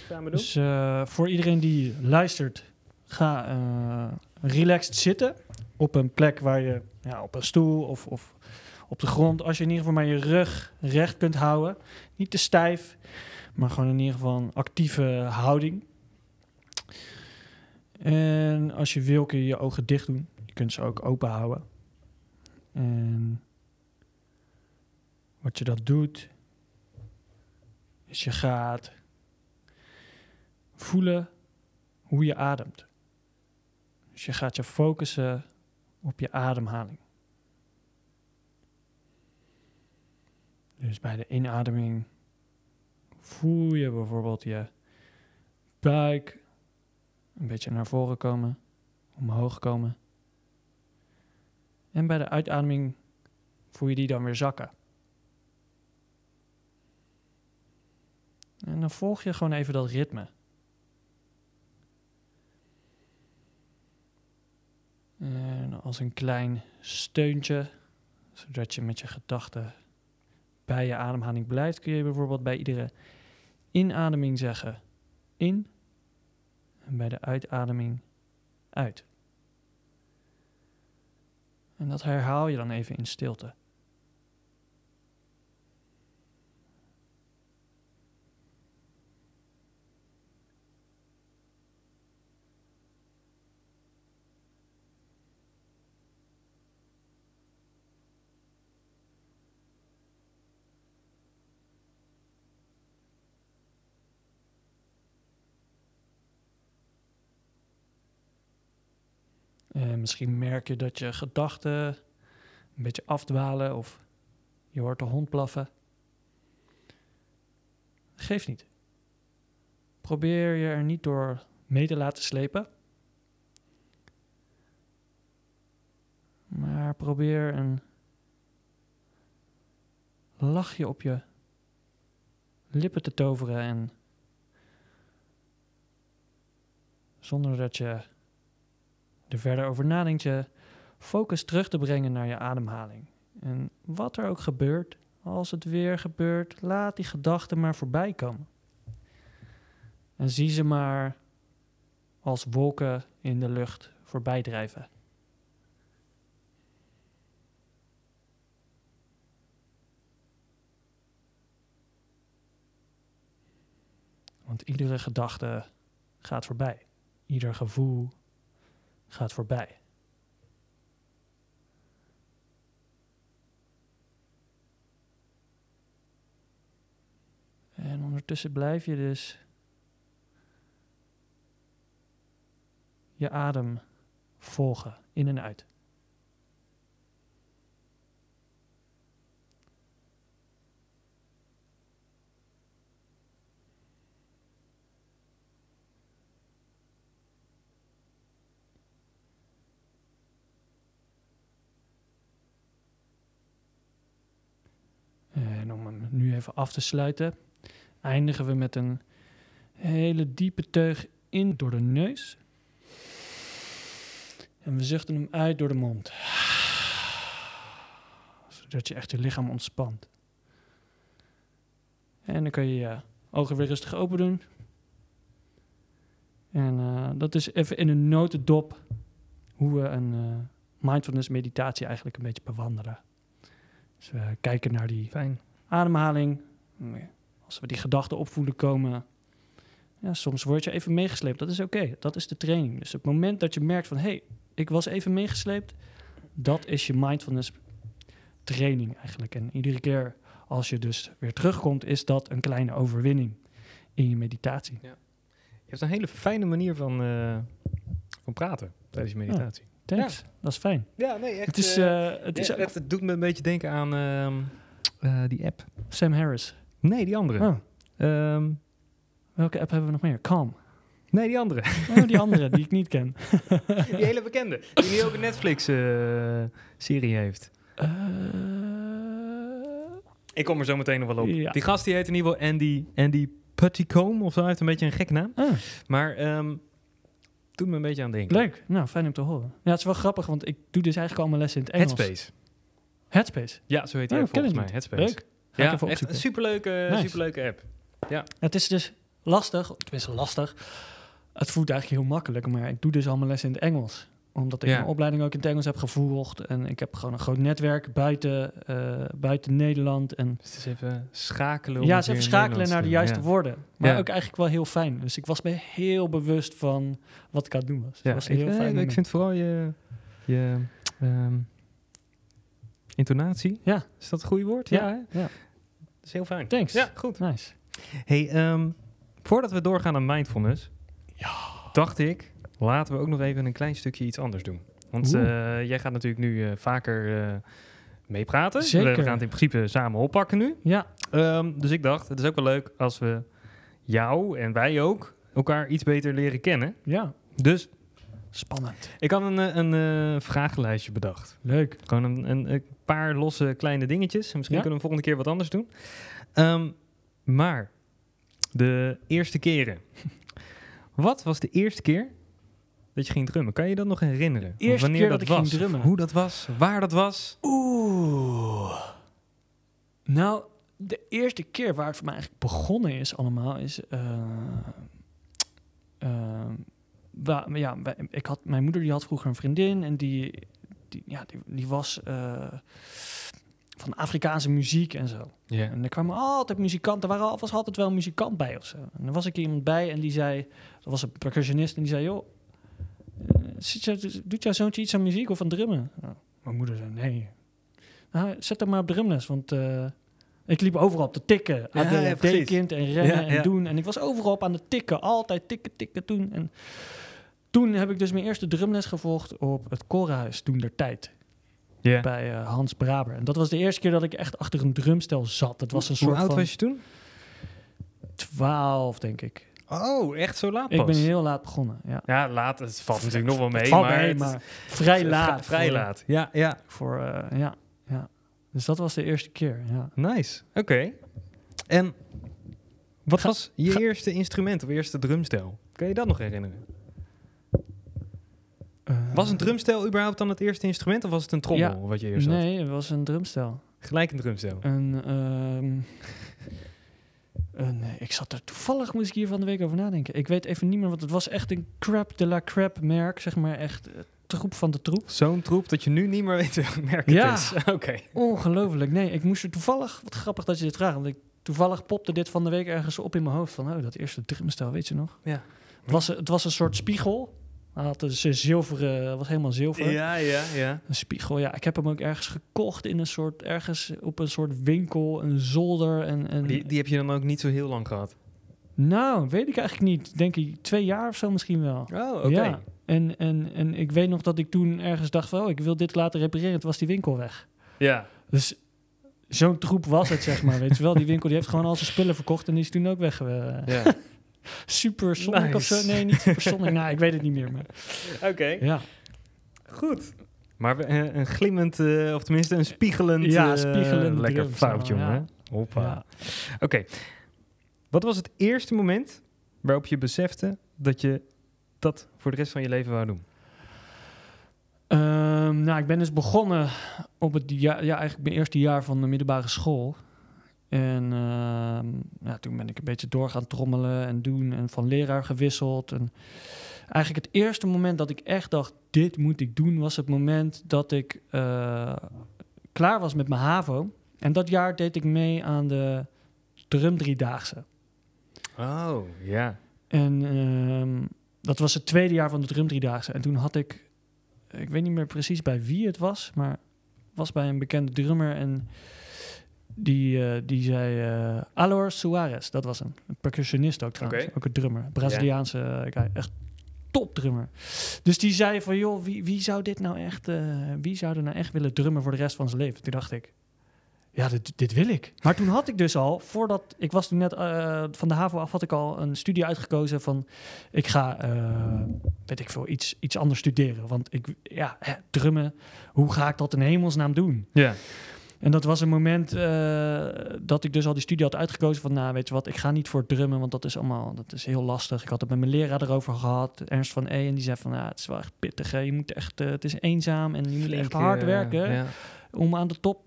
samen doen. Dus voor iedereen die luistert, ga eh, relaxed zitten op een plek waar je ja, op een stoel of, of op de grond, als je in ieder geval maar je rug recht kunt houden, niet te stijf, maar gewoon in ieder geval een actieve houding. En als je wil kun je je ogen dicht doen. Kunt ze ook open houden. En wat je dat doet, is je gaat voelen hoe je ademt. Dus je gaat je focussen op je ademhaling. Dus bij de inademing voel je bijvoorbeeld je buik een beetje naar voren komen, omhoog komen. En bij de uitademing voel je die dan weer zakken. En dan volg je gewoon even dat ritme. En als een klein steuntje, zodat je met je gedachten bij je ademhaling blijft, kun je bijvoorbeeld bij iedere inademing zeggen in en bij de uitademing uit. En dat herhaal je dan even in stilte. En misschien merk je dat je gedachten een beetje afdwalen of je hoort de hond blaffen. Geeft niet. Probeer je er niet door mee te laten slepen. Maar probeer een lachje op je lippen te toveren en zonder dat je er verder over nadenkt, je focus terug te brengen naar je ademhaling. En wat er ook gebeurt, als het weer gebeurt, laat die gedachten maar voorbij komen. En zie ze maar als wolken in de lucht voorbij drijven. Want iedere gedachte gaat voorbij. Ieder gevoel gaat voorbij. En ondertussen blijf je dus je adem volgen, in en uit. En om hem nu even af te sluiten, eindigen we met een hele diepe teug in door de neus. En we zuchten hem uit door de mond. Zodat je echt je lichaam ontspant. En dan kan je je ogen weer rustig open doen. En uh, dat is even in een notendop hoe we een uh, mindfulness meditatie eigenlijk een beetje bewandelen. Dus we kijken naar die Fijn. Ademhaling. Als we die gedachten opvoelen komen. Ja, soms word je even meegesleept. Dat is oké. Dat is de training. Dus het moment dat je merkt van... hé, hey, ik was even meegesleept. Dat is je mindfulness training eigenlijk. En iedere keer als je dus weer terugkomt... is dat een kleine overwinning in je meditatie. Je hebt een hele fijne manier van, uh, van praten tijdens je meditatie. Ja, thanks. Ja. Dat is fijn. Ja, nee, echt. Het, is, uh, het, is ja, het, het, doet me een beetje denken aan uh, die app. Sam Harris. Nee, die andere. Oh. Um, Welke app hebben we nog meer? Calm. Nee, die andere. Oh, die andere die ik niet ken. die hele bekende. Die nu ook een Netflix-serie heeft. ik kom er zo meteen nog wel op. Ja. Die gast die heet in ieder geval Andy, Andy Puttycombe of zo. Hij heeft een beetje een gekke naam. Ah, Maar um, doet me een beetje aan denken. leuk. Nou, fijn om te horen. Ja, het is wel grappig, want ik doe dus eigenlijk al mijn lessen in het Engels. Headspace. Headspace. Ja, zo heet die Oh, volgens mij. Headspace. Leuk. Ga ik Ja, echt een superleuke, Nice. superleuke app. Het is dus lastig, tenminste lastig. Het voelt eigenlijk heel makkelijk, maar ik doe dus al mijn lessen in het Engels. Omdat ik Ja. mijn opleiding ook in het Engels heb gevolgd. En ik heb gewoon een groot netwerk buiten, eh, buiten Nederland. En Dus het is even schakelen. ja, het ze even schakelen naar de juiste woorden. Maar Ja. ook eigenlijk wel heel fijn. Dus ik was me heel bewust van wat ik aan het doen was. Ja, was een ik, heel eh, fijn ik vind vooral je, je ehm, intonatie. Ja. Is dat het goede woord? Ja, hè? ja. Dat is heel fijn. Thanks. Ja, goed. Nice. Hey, ehm, voordat we doorgaan aan mindfulness, dacht ik, laten we ook nog even een klein stukje iets anders doen. Want eh, jij gaat natuurlijk nu eh, vaker eh, meepraten. Zeker. We, we gaan het in principe samen oppakken nu. Ja, Ehm, dus ik dacht, het is ook wel leuk als we jou en wij ook elkaar iets beter leren kennen. ja. Dus Spannend. ik had een, eh, een eh, vragenlijstje bedacht. Leuk. Gewoon een, een, een paar losse kleine dingetjes. En misschien Ja. kunnen we volgende keer wat anders doen. Ehm, maar de eerste keren. Wat was de eerste keer dat je ging drummen. Kan je dat nog herinneren? Eerste Wanneer keer dat dat ik was? ging drummen. Hoe dat was? Waar dat was? Oeh. Nou, de eerste keer waar het voor mij eigenlijk begonnen is allemaal is... eh, eh, wa- ja, ik had, mijn moeder die had vroeger een vriendin en die, die, ja, die, die was eh, van Afrikaanse muziek en zo. En er kwamen altijd muzikanten, er waren, was altijd wel een muzikant bij of zo. En er was ik iemand bij en die zei, dat was een percussionist en die zei, joh, eh, zit jou- doet jouw zoontje iets aan muziek of aan drummen? Nou, mijn moeder zei, nee. Nou, zet hem maar op drumles, want eh, ik liep overal op te tikken. Ja, ADHD ja, precies. kind en rennen en doen. En ik was overal op aan het tikken, altijd tikken, tikken, doen. En toen heb ik dus mijn eerste drumles gevolgd op het Korenhuis, toen der tijd Ja. bij eh, Hans Braber. En dat was de eerste keer dat ik echt achter een drumstel zat. Het was een Hoe soort oud van was je toen? 12, denk ik. Oh, echt zo laat Ik pas? ben heel laat begonnen. Ja. Ja, laat. Het valt natuurlijk nog wel mee, maar, mee, vrij laat. vrij laat. Ja, ja. Voor, eh, ja, ja. Dus dat was de eerste keer. Ja. Nice. Oké. En wat Ga- was je ga- eerste instrument of eerste drumstel? Kan je dat nog herinneren? Was een drumstel überhaupt dan het eerste instrument of was het een trommel wat je eerst had? Nee, het was een drumstel. Gelijk een drumstel. Een, ehm, een, eh, ik zat er toevallig, moest ik hier van de week over nadenken. Ik weet even niet meer, wat het was echt een crap de la crap merk. Zeg maar echt eh, troep van de troep. Zo'n troep dat je nu niet meer weet welk merk het Ja. is. Oké. Ongelooflijk. Nee, ik moest er toevallig, wat grappig dat je dit vraagt, want ik, toevallig popte dit van de week ergens op in mijn hoofd. Van, oh, dat eerste drumstel, weet je nog? Ja. Het was, het was een soort spiegel. Hij had dus een zilveren, was helemaal zilver. Ja, ja, ja. Een spiegel, ja. Ik heb hem ook ergens gekocht in een soort, ergens op een soort winkel, een zolder. En, en Die, die heb je dan ook niet zo heel lang gehad. Nou, weet ik eigenlijk niet. Denk ik twee jaar of zo misschien wel. Oh, oké. Ja. En, en, en ik weet nog dat ik toen ergens dacht van, oh, ik wil dit laten repareren. Toen was die winkel weg. Ja. Dus zo'n troep was het, zeg maar. Weet je wel, die winkel die heeft gewoon al zijn spullen verkocht en die is toen ook weg. eh, ja. super Sonic of zo? Nee, niet Super Sonic. nou, ik weet het niet meer. Maar, Oké. ja. Goed. Maar we- eh, een glimmend, eh, of tenminste een spiegelend... Ja, spiegelende Lekker fout, jongen. Hoppa. ja. Oké. Wat was het eerste moment waarop je besefte dat je dat voor de rest van je leven wou doen? Ehm, nou, ik ben dus begonnen op het jaar, ja, eigenlijk mijn eerste jaar van de middelbare school. En ehm, ja, toen ben ik een beetje door gaan trommelen en doen en van leraar gewisseld. En eigenlijk het eerste moment dat ik echt dacht, dit moet ik doen, was het moment dat ik eh, klaar was met mijn HAVO. En dat jaar deed ik mee aan de drum driedaagse. Oh, ja. En ehm, dat was het tweede jaar van de drum driedaagse. En toen had ik, ik weet niet meer precies bij wie het was, maar was bij een bekende drummer. En die, eh, die zei, eh Alor Suarez, dat was hem. Een percussionist ook trouwens, ook een drummer. Braziliaanse guy, echt top drummer. Dus die zei van, joh, wie, wie zou dit nou echt, eh, wie zou er nou echt willen drummen voor de rest van zijn leven? Toen dacht ik, ja, dit, dit wil ik. Maar toen had ik dus al, voordat ik was toen net eh, van de HAVO af, had ik al een studie uitgekozen van ik ga, eh, weet ik veel, iets, iets anders studeren. Want ik, ja, hè, drummen, hoe ga ik dat in hemelsnaam doen? Ja. En dat was een moment eh, dat ik dus al die studie had uitgekozen van, nou, weet je wat, ik ga niet voor drummen, want dat is allemaal, dat is heel lastig. Ik had het met mijn leraar erover gehad, Ernst van E, en die zei van, ja, het is wel echt pittig, hè. je moet echt, het is eenzaam en je moet echt hard werken Ja. om aan de top,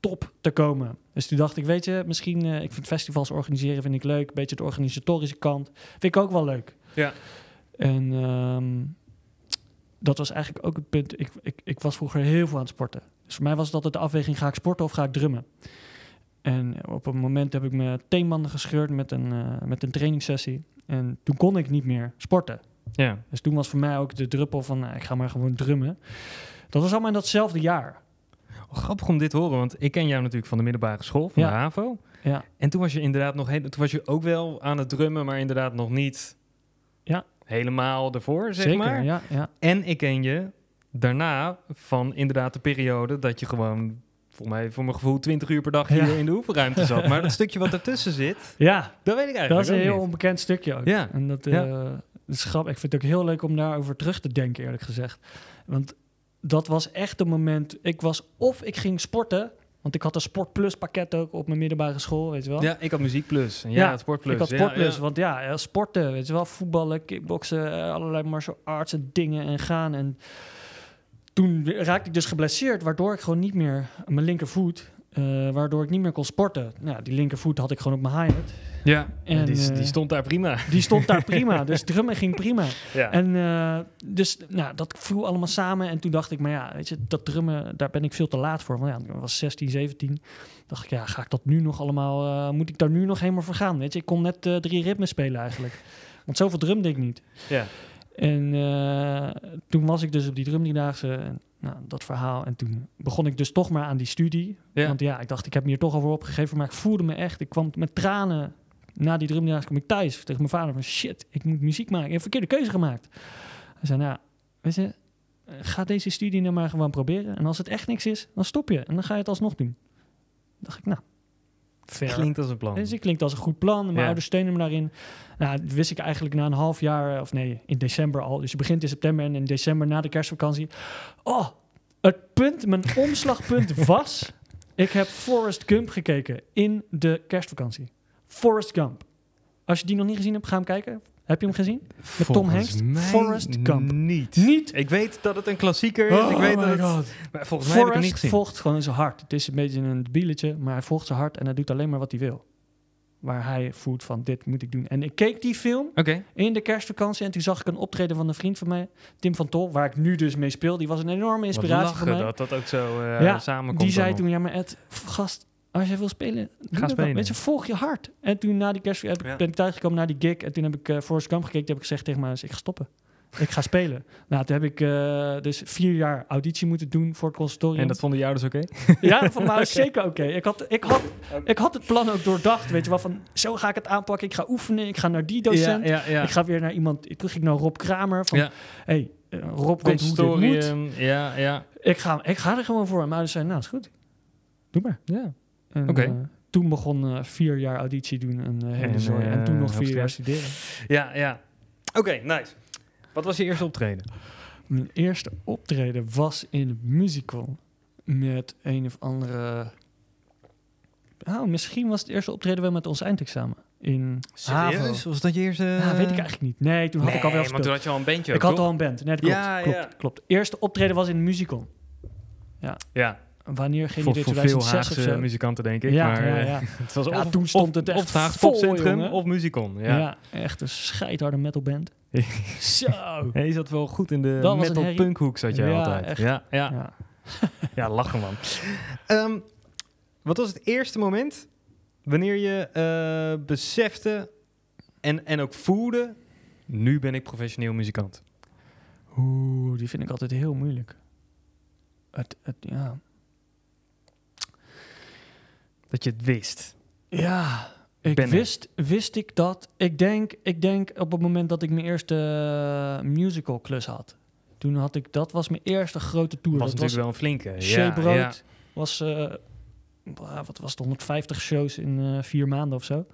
top te komen. Dus toen dacht ik, weet je, misschien, eh, ik vind festivals organiseren vind ik leuk, een beetje de organisatorische kant, vind ik ook wel leuk. Ja. En ehm, dat was eigenlijk ook het punt. Ik, ik, ik was vroeger heel veel aan het sporten. Dus voor mij was altijd de afweging: ga ik sporten of ga ik drummen? En op een moment heb ik mijn teenbanden gescheurd met een, eh, met een trainingssessie. En toen kon ik niet meer sporten. Ja. Dus toen was voor mij ook de druppel van: nou, ik ga maar gewoon drummen. Dat was allemaal in datzelfde jaar. Oh, grappig om dit te horen, want ik ken jou natuurlijk van de middelbare school, van Ja. de HAVO. Ja, En toen was je inderdaad nog heel, toen was je ook wel aan het drummen, maar inderdaad nog niet Ja. helemaal ervoor, zeg zeker. maar. Ja, ja. En ik ken je daarna van inderdaad de periode dat je gewoon, voor mij, voor mijn gevoel, 20 uur per dag hier Ja. in de oefenruimte zat. Maar dat stukje wat ertussen zit, ja, dat weet ik eigenlijk dat is een heel niet. onbekend stukje ook. Ja. En dat, Ja. eh, dat is grappig. Ik vind het ook heel leuk om daarover terug te denken, eerlijk gezegd. Want dat was echt een moment. Ik was of ik ging sporten, Want ik had een Sport Plus pakket ook op mijn middelbare school, weet je wel. Ja, ik had Muziek Plus. Ja, Sport Plus. Ik had Ja, Sport Plus, ja. want ja, ja, sporten, weet je wel, voetballen, kickboksen, eh, allerlei martial arts en dingen en gaan. En toen raakte ik dus geblesseerd, waardoor ik gewoon niet meer mijn linkervoet, eh, waardoor ik niet meer kon sporten. Nou, die linkervoet had ik gewoon op mijn hi-hat. Ja, En, die, die eh, stond daar prima. Die stond daar prima, dus drummen ging prima. Ja. En eh, dus nou, dat viel allemaal samen. En toen dacht ik, maar ja, weet je, dat drummen, daar ben ik veel te laat voor. Want ja, ik was 16, 17. Dacht ik, ja, ga ik dat nu nog allemaal, eh, moet ik daar nu nog helemaal voor gaan? Weet je, ik kon net eh, drie ritmes spelen eigenlijk. Want zoveel drumde ik niet. ja. En eh, toen was ik dus op die drumdriedaagse, en, nou, dat verhaal. En toen begon ik dus toch maar aan die studie. Ja. Want ja, ik dacht, ik heb me hier toch al voor opgegeven. Maar ik voelde me echt, ik kwam met tranen. Na die drumdriedaagse kwam ik thuis tegen mijn vader van... Shit, ik moet muziek maken. Ik heb verkeerde keuze gemaakt. Hij zei, nou, weet je, eh, ga deze studie nou maar gewoon proberen. En als het echt niks is, dan stop je. En dan ga je het alsnog doen. dacht ik, nou, fair. Klinkt als een plan. Dus het klinkt als een goed plan. Mijn Ja. ouders steunen me daarin. Nou, dat wist ik eigenlijk na een half jaar, eh, of nee, in december al. Dus je begint in september en in december na de kerstvakantie. Oh, het punt, mijn omslagpunt was... Ik heb Forrest Gump gekeken in de kerstvakantie. Forrest Gump. Als je die nog niet gezien hebt, ga hem kijken. Heb je hem gezien? Met Tom Hanks? Forrest Gump. Niet. Niet? Ik weet dat het een klassieker is. ik weet dat maar volgens mij heb ik hem niet gezien. volgt gewoon zijn hart. Het is een beetje een bieletje, maar hij volgt zijn hart en hij doet alleen maar wat hij wil. Waar hij voelt van, dit moet ik doen. En ik keek die film in de kerstvakantie en toen zag ik een optreden van een vriend van mij, Tim van Tol, waar ik nu dus mee speel. Die was een enorme inspiratie voor mij. dat dat ook zo Ja, samenkomt. Die zei toen, ja maar Ed, gast, als jij wil spelen, dat dan. spelen. Weet je, volg je hart. En toen na die kerst heb, ik- Ja. ben ik thuisgekomen naar die gig en toen heb ik uh, Forrest Gump gekeken. Toen heb ik gezegd tegen mij, ik ga stoppen. Ik ga spelen. Nou, toen heb ik eh, dus vier jaar auditie moeten doen voor het. En dat vonden je ouders oké? Ja, voor mij is zeker oké. Ik, had, ik, had, ik had het plan ook doordacht, weet je wel, van zo ga ik het aanpakken. Ik ga oefenen, ik ga naar die docent. Ja, ja, ja. Ik ga weer naar iemand, toen ging ik naar Rob Kramer, van, Ja. hey, eh, Rob weet hoe dit moet. Consultorium. Ja, ja. Ik ga, ik ga er gewoon voor. En mijn ouders zeiden, nou, is goed. Doe maar. ja. Oké. eh, toen begon eh, vier jaar auditie doen en uh, hele En, zooi. En eh, toen nog vier jaar studeren. Ja, ja. Oké, nice. Wat was je eerste optreden? Mijn eerste optreden was in een musical met een of andere... Nou, misschien was het eerste optreden wel met ons eindexamen. In Havo. Was dat je eerste... Nou, weet ik eigenlijk niet. Nee, toen had ik al wel maar gespeeld. toen had je al een bandje Ik ook, had toch? al een band. Nee, dat klopt. Ja, klopt, ja. klopt. Eerste optreden was in een musical. Ja, Wanneer? Geen voor, idee, voor veel 2006 of Haagse muzikanten denk ik. Ja, maar ja, eh, ja. het was of, toen stond het echt of het Haagse Popcentrum of Musicon. Ja. Echt een scheidharde metalband. Zo. Je zat wel goed in de Dat was een metal herrie. punkhoek zat je Ja, altijd. echt. Ja, ja. Ja. lachen man. Ehm, wat was het eerste moment wanneer je eh, besefte en, en ook voelde... nu ben ik professioneel muzikant? Oeh, die vind ik altijd heel moeilijk. Het, het, ja. Dat je het wist. Ja, ik Ben er. wist, wist ik dat. Ik denk, ik denk op het moment dat ik mijn eerste eh, musical klus had. Toen had ik, dat was mijn eerste grote tour. was dat natuurlijk was wel een flinke. Shea Ja. Was, eh, wat was het, 150 shows in eh, vier maanden of zo.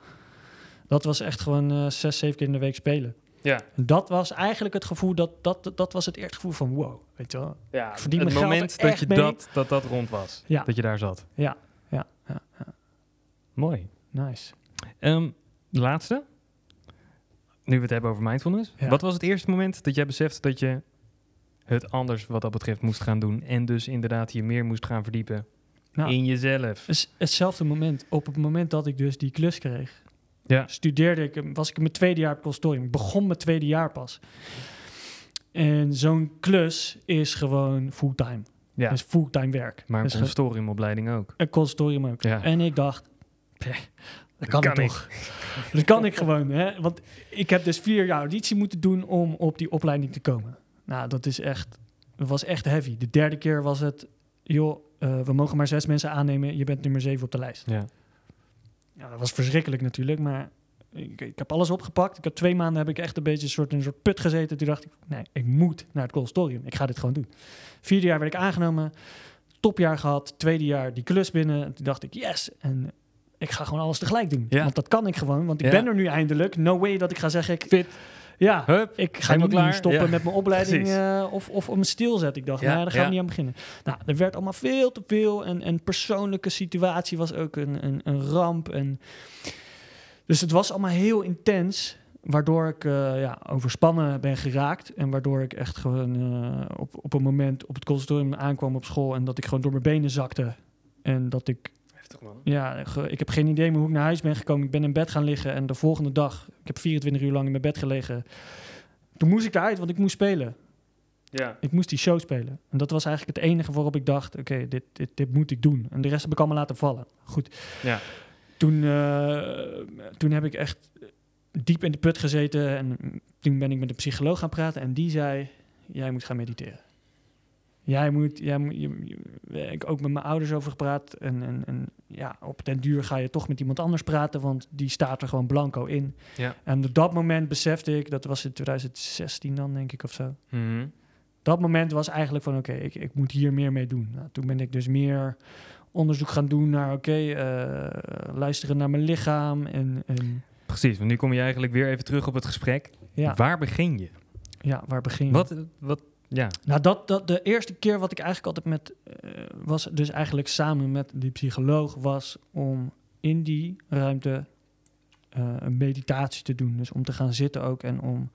Dat was echt gewoon zes, zeven keer in de week spelen. Ja. Dat was eigenlijk het gevoel, dat, dat, dat was het eerste gevoel van wow, weet je wel. ja, Ik verdien het moment dat je mee. dat, dat dat rond was. Ja. Dat je daar zat. Ja, ja. Mooi. nice. De laatste. Nu we het hebben over mindfulness. Ja. Wat was het eerste moment dat jij besefte dat je het anders wat dat betreft moest gaan doen. En dus inderdaad je meer moest gaan verdiepen Nou, in jezelf. hetzelfde moment. Op het moment dat ik dus die klus kreeg, Ja. studeerde ik, was ik in mijn tweede jaar op consortium. Ik begon mijn tweede jaar pas. En zo'n klus is gewoon fulltime. Ja, is fulltime werk. maar een consortiumopleiding ook. een consortium ook. Ja. En ik dacht, "Peh, dat kan toch. dat kan ik gewoon. Hè? Want ik heb dus vier jaar auditie moeten doen om op die opleiding te komen. Nou, dat is echt, dat was echt heavy. De derde keer was het, joh, eh, we mogen maar zes mensen aannemen. Je bent nummer zeven op de lijst. Ja. Ja, dat was verschrikkelijk natuurlijk, maar ik, ik heb alles opgepakt. Ik heb twee maanden heb ik echt een beetje een soort, een soort put gezeten. Toen dacht ik, nee, ik moet naar het consortium. Ik ga dit gewoon doen. Vierde jaar werd ik aangenomen, topjaar gehad. Tweede jaar die klus binnen. En toen dacht ik, yes. En ik ga gewoon alles tegelijk doen. Ja. Want dat kan ik gewoon, want ik Ja. ben er nu eindelijk. No way dat ik ga zeggen, ik, Fit. Ja, Hup, ik ga niet klaar. stoppen Ja. met mijn opleiding eh, of, of om stilzet. Ik dacht, Ja, nou, daar gaan ja. we niet aan beginnen. Nou, er werd allemaal veel te veel. En, en persoonlijke situatie was ook een, een, een ramp. En dus het was allemaal heel intens. Waardoor ik eh, ja, overspannen ben geraakt. En waardoor ik echt gewoon eh, op, op een moment op het conservatorium aankwam op school. En dat ik gewoon door mijn benen zakte. En dat ik Heftig man. ja, ge- ik heb geen idee meer hoe ik naar huis ben gekomen. Ik ben in bed gaan liggen en de volgende dag, ik heb 24 uur lang in mijn bed gelegen. Toen moest ik eruit, want ik moest spelen. Ja. Ik moest die show spelen. En dat was eigenlijk het enige waarop ik dacht, oké, dit, dit, dit moet ik doen. En de rest heb ik allemaal laten vallen. Goed. Ja. Toen, eh, toen heb ik echt diep in de put gezeten en toen ben ik met een psycholoog gaan praten en die zei, jij moet gaan mediteren. Jij moet, jij moet je, je- ik ook met mijn ouders over gepraat. En, en, en ja, op den duur ga je toch met iemand anders praten, want die staat er gewoon blanco in. Ja. En op dat moment besefte ik, dat was in 2016 dan, denk ik of zo. Mhm. Dat moment was eigenlijk van, oké, ik, ik moet hier meer mee doen. Nou, toen ben ik dus meer onderzoek gaan doen naar, oké, eh, luisteren naar mijn lichaam. En, en Precies, want nu kom je eigenlijk weer even terug op het gesprek. ja, Waar begin je? ja, waar begin je? Wat, wat, ja. Nou, dat, dat, de eerste keer wat ik eigenlijk altijd met, eh, was dus eigenlijk samen met die psycholoog, was om in die ruimte eh, een meditatie te doen. Dus om te gaan zitten ook en om,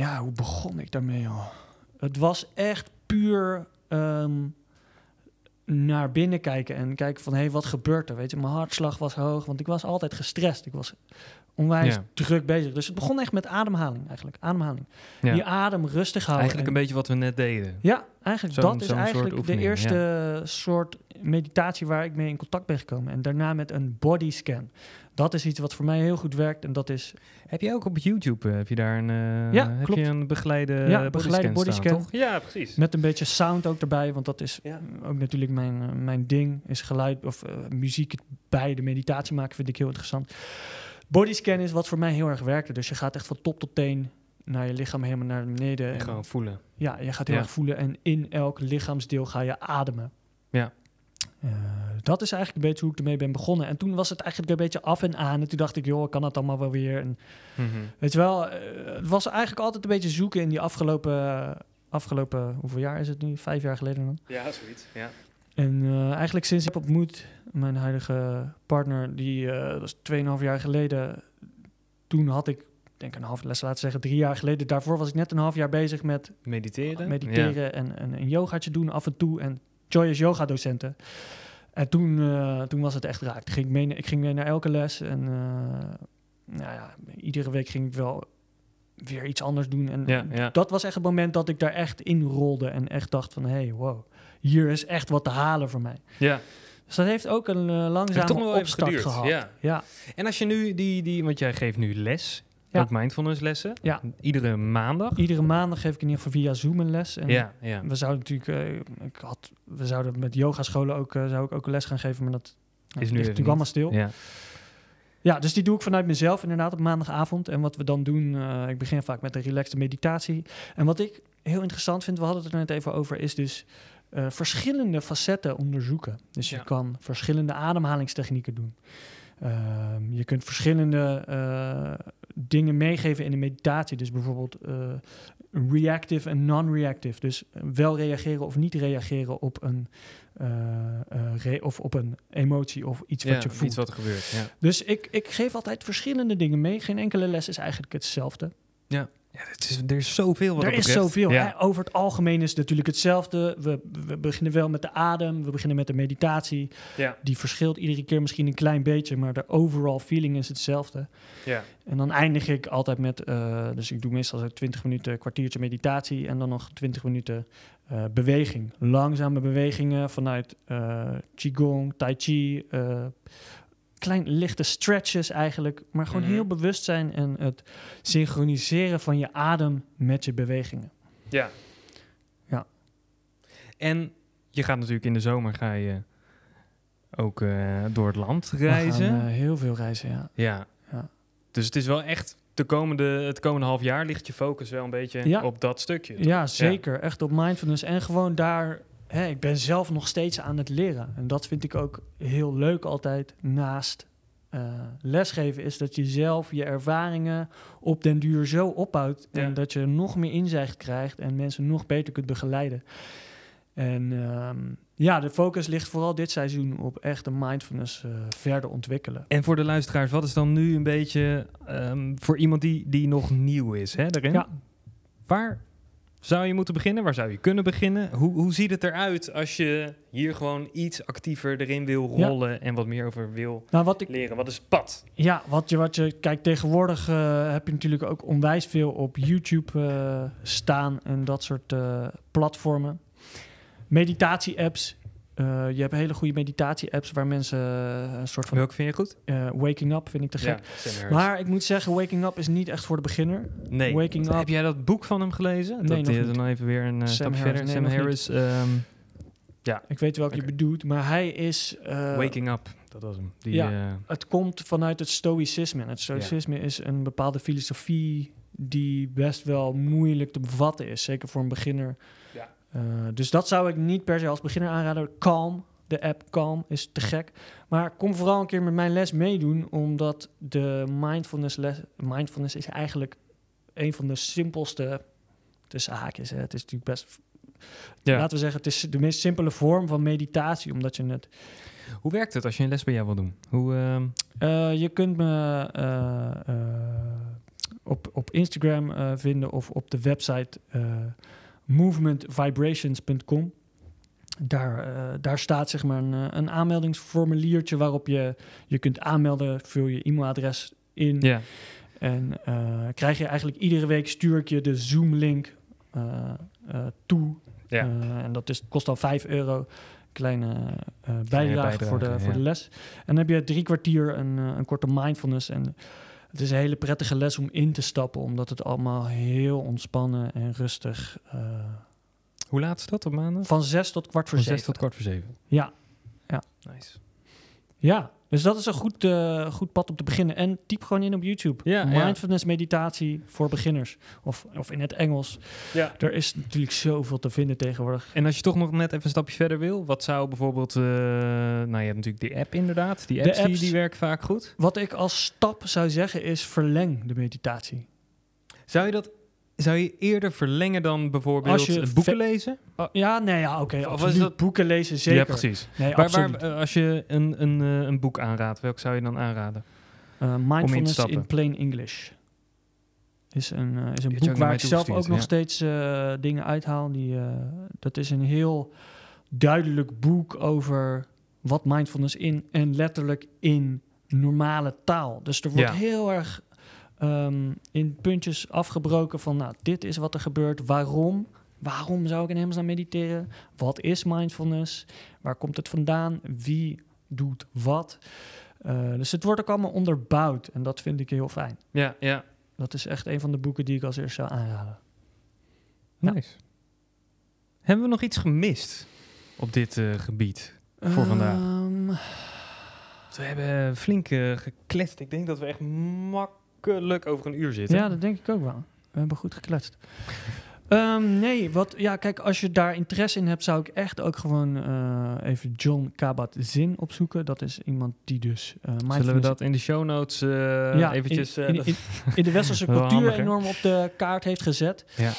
ja, hoe begon ik daarmee al? Het was echt puur ehm, naar binnen kijken en kijken van, hé, hey, wat gebeurt er? Weet je, mijn hartslag was hoog, want ik was altijd gestrest. Ik was onwijs Ja. druk bezig. Dus het begon echt met ademhaling eigenlijk, ademhaling. ja. Je adem rustig houden. Eigenlijk een en- beetje wat we net deden. Ja, eigenlijk Zo'n- dat is eigenlijk de eerste soort meditatie waar ik mee in contact ben gekomen. En daarna met een bodyscan. Dat is iets wat voor mij heel goed werkt en dat is Heb je ook op YouTube, eh, heb je daar een, eh, Ja, heb klopt. je een begeleide Ja, begeleide bodyscan. toch? Ja, precies. met een beetje sound ook erbij, want dat is Ja. ook natuurlijk mijn, eh, mijn ding, is geluid of muziek bij de meditatie maken vind ik heel interessant. Bodyscan is wat voor mij heel erg werkte. Dus je gaat echt van top tot teen naar je lichaam helemaal naar beneden. En En gewoon voelen. Ja, je gaat heel Ja. erg voelen en in elk lichaamsdeel ga je ademen. Ja. Eh, dat is eigenlijk een beetje hoe ik ermee ben begonnen. En toen was het eigenlijk een beetje af en aan. En toen dacht ik, joh, ik kan het allemaal wel weer. En Mhm. weet je wel, eh, het was eigenlijk altijd een beetje zoeken in die afgelopen, afgelopen, hoeveel jaar is het nu? Vijf jaar geleden dan. Ja, zoiets. Ja. En eh, eigenlijk sinds ik heb ontmoet, mijn huidige partner, die eh, dat is 2,5 jaar geleden. Toen had ik, denk een half, les laten zeggen, drie jaar geleden. Daarvoor was ik net een half jaar bezig met Mediteren? mediteren en, en een yogaatje doen af en toe. En Joy is yoga docenten. En toen, eh, toen was het echt raak. Toen ging ik, mee, ik ging mee naar elke les. En nou ja, iedere week ging ik wel weer iets anders doen. En Ja, ja. dat was echt het moment dat ik daar echt in rolde. En echt dacht van, hey, wow, hier is echt wat te halen voor mij. Ja. Dus dat heeft ook een eh, langzame opstart gehad. Ja. Ja. En als je nu die, die, want jij geeft nu les, Ja. ook mindfulness lessen, Ja. iedere maandag. Iedere maandag geef ik in ieder geval via Zoom een les. En Ja, ja. We zouden natuurlijk, eh, ik had, we zouden met yogascholen ook, eh, zou ik ook een les gaan geven, maar dat nou, Is nu ligt even natuurlijk allemaal stil. Ja. Ja, dus die doe ik vanuit mezelf inderdaad op maandagavond. En wat we dan doen, eh, ik begin vaak met een relaxte meditatie. En wat ik heel interessant vind, we hadden het er net even over, is dus eh, verschillende facetten onderzoeken. Dus Ja. je kan verschillende ademhalingstechnieken doen. Ehm, je kunt verschillende eh, dingen meegeven in de meditatie. Dus bijvoorbeeld eh, reactive en non-reactive. Dus wel reageren of niet reageren op een, re- of op een emotie of iets Ja, wat je voelt. iets wat er gebeurt. Ja. Dus ik, ik geef altijd verschillende dingen mee. Geen enkele les is eigenlijk hetzelfde. Ja, het is, er is zoveel wat er is zoveel. Ja. hè. Over het algemeen is het natuurlijk hetzelfde. We, we beginnen wel met de adem, we beginnen met de meditatie. Ja. Die verschilt iedere keer misschien een klein beetje, maar de overall feeling is hetzelfde. Ja. En dan eindig ik altijd met, eh, dus ik doe meestal zo 20 minuten, kwartiertje meditatie en dan nog 20 minuten eh, beweging. Langzame bewegingen vanuit eh, Qigong, Tai Chi, klein lichte stretches eigenlijk, maar gewoon Mhm. heel bewust zijn en het synchroniseren van je adem met je bewegingen. Ja. Ja. En je gaat natuurlijk in de zomer ga je ook eh, door het land reizen. gaan, eh, heel veel reizen, ja. ja. Ja. Dus het is wel echt de komende, het komende half jaar ligt je focus wel een beetje Ja. op dat stukje. toch? Ja, zeker. Echt op mindfulness. En gewoon daar... Hè, ik ben zelf nog steeds aan het leren. En dat vind ik ook heel leuk altijd. Naast eh, lesgeven is dat je zelf je ervaringen op den duur zo opbouwt Ja. en dat je nog meer inzicht krijgt en mensen nog beter kunt begeleiden. En ehm, ja, de focus ligt vooral dit seizoen op echt de mindfulness eh, verder ontwikkelen. En voor de luisteraars, wat is dan nu een beetje ehm, voor iemand die, die nog nieuw is hè, daarin? Ja. Waar zou je moeten beginnen? Waar zou je kunnen beginnen? Hoe, hoe ziet het eruit als je hier gewoon iets actiever erin wil Ja. rollen en wat meer over wil Nou, wat ik leren? Wat is het pad? Ja, wat je, wat je kijk, tegenwoordig eh, heb je natuurlijk ook onwijs veel op YouTube eh, staan en dat soort eh, platformen. Meditatie-apps. Eh, je hebt hele goede meditatie-apps waar mensen eh, een soort van Welke vind je goed? eh, waking up vind ik te gek. Maar ik moet zeggen, waking up is niet echt voor de beginner. nee. Waking Heb Up- jij dat boek van hem gelezen? Nee, dat nog niet. dan even weer een Harris, verder. nee, Sam. Harris, ehm, Ik weet welke je bedoelt, maar hij is. Waking Up. Dat was hem. Die, Ja. Het komt vanuit het stoïcisme. En het stoïcisme is een bepaalde filosofie die best wel moeilijk te bevatten is, zeker voor een beginner. Ja. Eh, dus dat zou ik niet per se als beginner aanraden. Calm, de app Calm, is te gek. Maar kom vooral een keer met mijn les meedoen, omdat de mindfulness les, mindfulness is eigenlijk een van de simpelste, tussen haakjes, hè. het is natuurlijk best, ja. laten we zeggen, het is de meest simpele vorm van meditatie, omdat je het Hoe werkt het als je een les bij jou wil doen? Hoe, ehm, Eh, je kunt me eh, op, op Instagram vinden of op de website movementvibrations.com. Daar, eh, daar staat zeg maar een, eh, een aanmeldingsformuliertje waarop je je kunt aanmelden. Vul je e-mailadres in. ja. En eh, krijg je eigenlijk iedere week stuur ik je de Zoom-link toe. Ja. En dat is, kost al 5 euro. Kleine bijdrage, voor, de, voor de les. En dan heb je drie kwartier een, een korte mindfulness. En het is een hele prettige les om in te stappen, omdat het allemaal heel ontspannen en rustig. eh, Hoe laat is dat op maandag? van zes tot kwart voor Van zeven. zes tot kwart voor zeven. Ja, Nice. ja. Dus dat is een goed, eh, goed pad om te beginnen. En typ gewoon in op YouTube. Ja, ja. Mindfulness meditatie voor beginners. Of, of in het Engels. Ja. Er is natuurlijk zoveel te vinden tegenwoordig. En als je toch nog net even een stapje verder wil, wat zou bijvoorbeeld... eh, nou, je hebt natuurlijk die app inderdaad. Die apps, die, apps- die werken vaak goed. Wat ik als stap zou zeggen is verleng de meditatie. Zou je dat... Zou je eerder verlengen dan bijvoorbeeld Als je boeken lezen? Oh, ja, nee, ja, oké. Of absoluut. dat- Boeken lezen, zeker. Ja, precies. Nee, absoluut. waar, eh, als je een, een, eh, een boek aanraadt, welk zou je dan aanraden? Eh, mindfulness in Plain English. Is een, is een boek waar ik zelf ook nog ja. steeds eh, dingen uithaal. Die, eh, dat is een heel duidelijk boek over wat mindfulness in en letterlijk in normale taal. Dus er wordt Ja. heel erg ehm, in puntjes afgebroken van, nou, dit is wat er gebeurt. Waarom? Waarom zou ik in hemelsnaam mediteren? Wat is mindfulness? Waar komt het vandaan? Wie doet wat? Eh, dus het wordt ook allemaal onderbouwd en dat vind ik heel fijn. Ja, ja. Dat is echt een van de boeken die ik als eerste zou aanraden. Ja. Nice. Hebben we nog iets gemist op dit eh, gebied? Voor vandaag. Ehm, We hebben flink eh, gekletst. Ik denk dat we echt makkelijk over een uur zitten. ja, dat denk ik ook wel. We hebben goed gekletst. Ehm, nee, wat, ja, kijk, als je daar interesse in hebt, zou ik echt ook gewoon eh, even John Kabat-Zinn opzoeken. Dat is iemand die dus eh Zullen we dat in de show notes eh ja, eventjes... in, in, dat- in, in de westerse cultuur enorm op de kaart heeft gezet. Ja.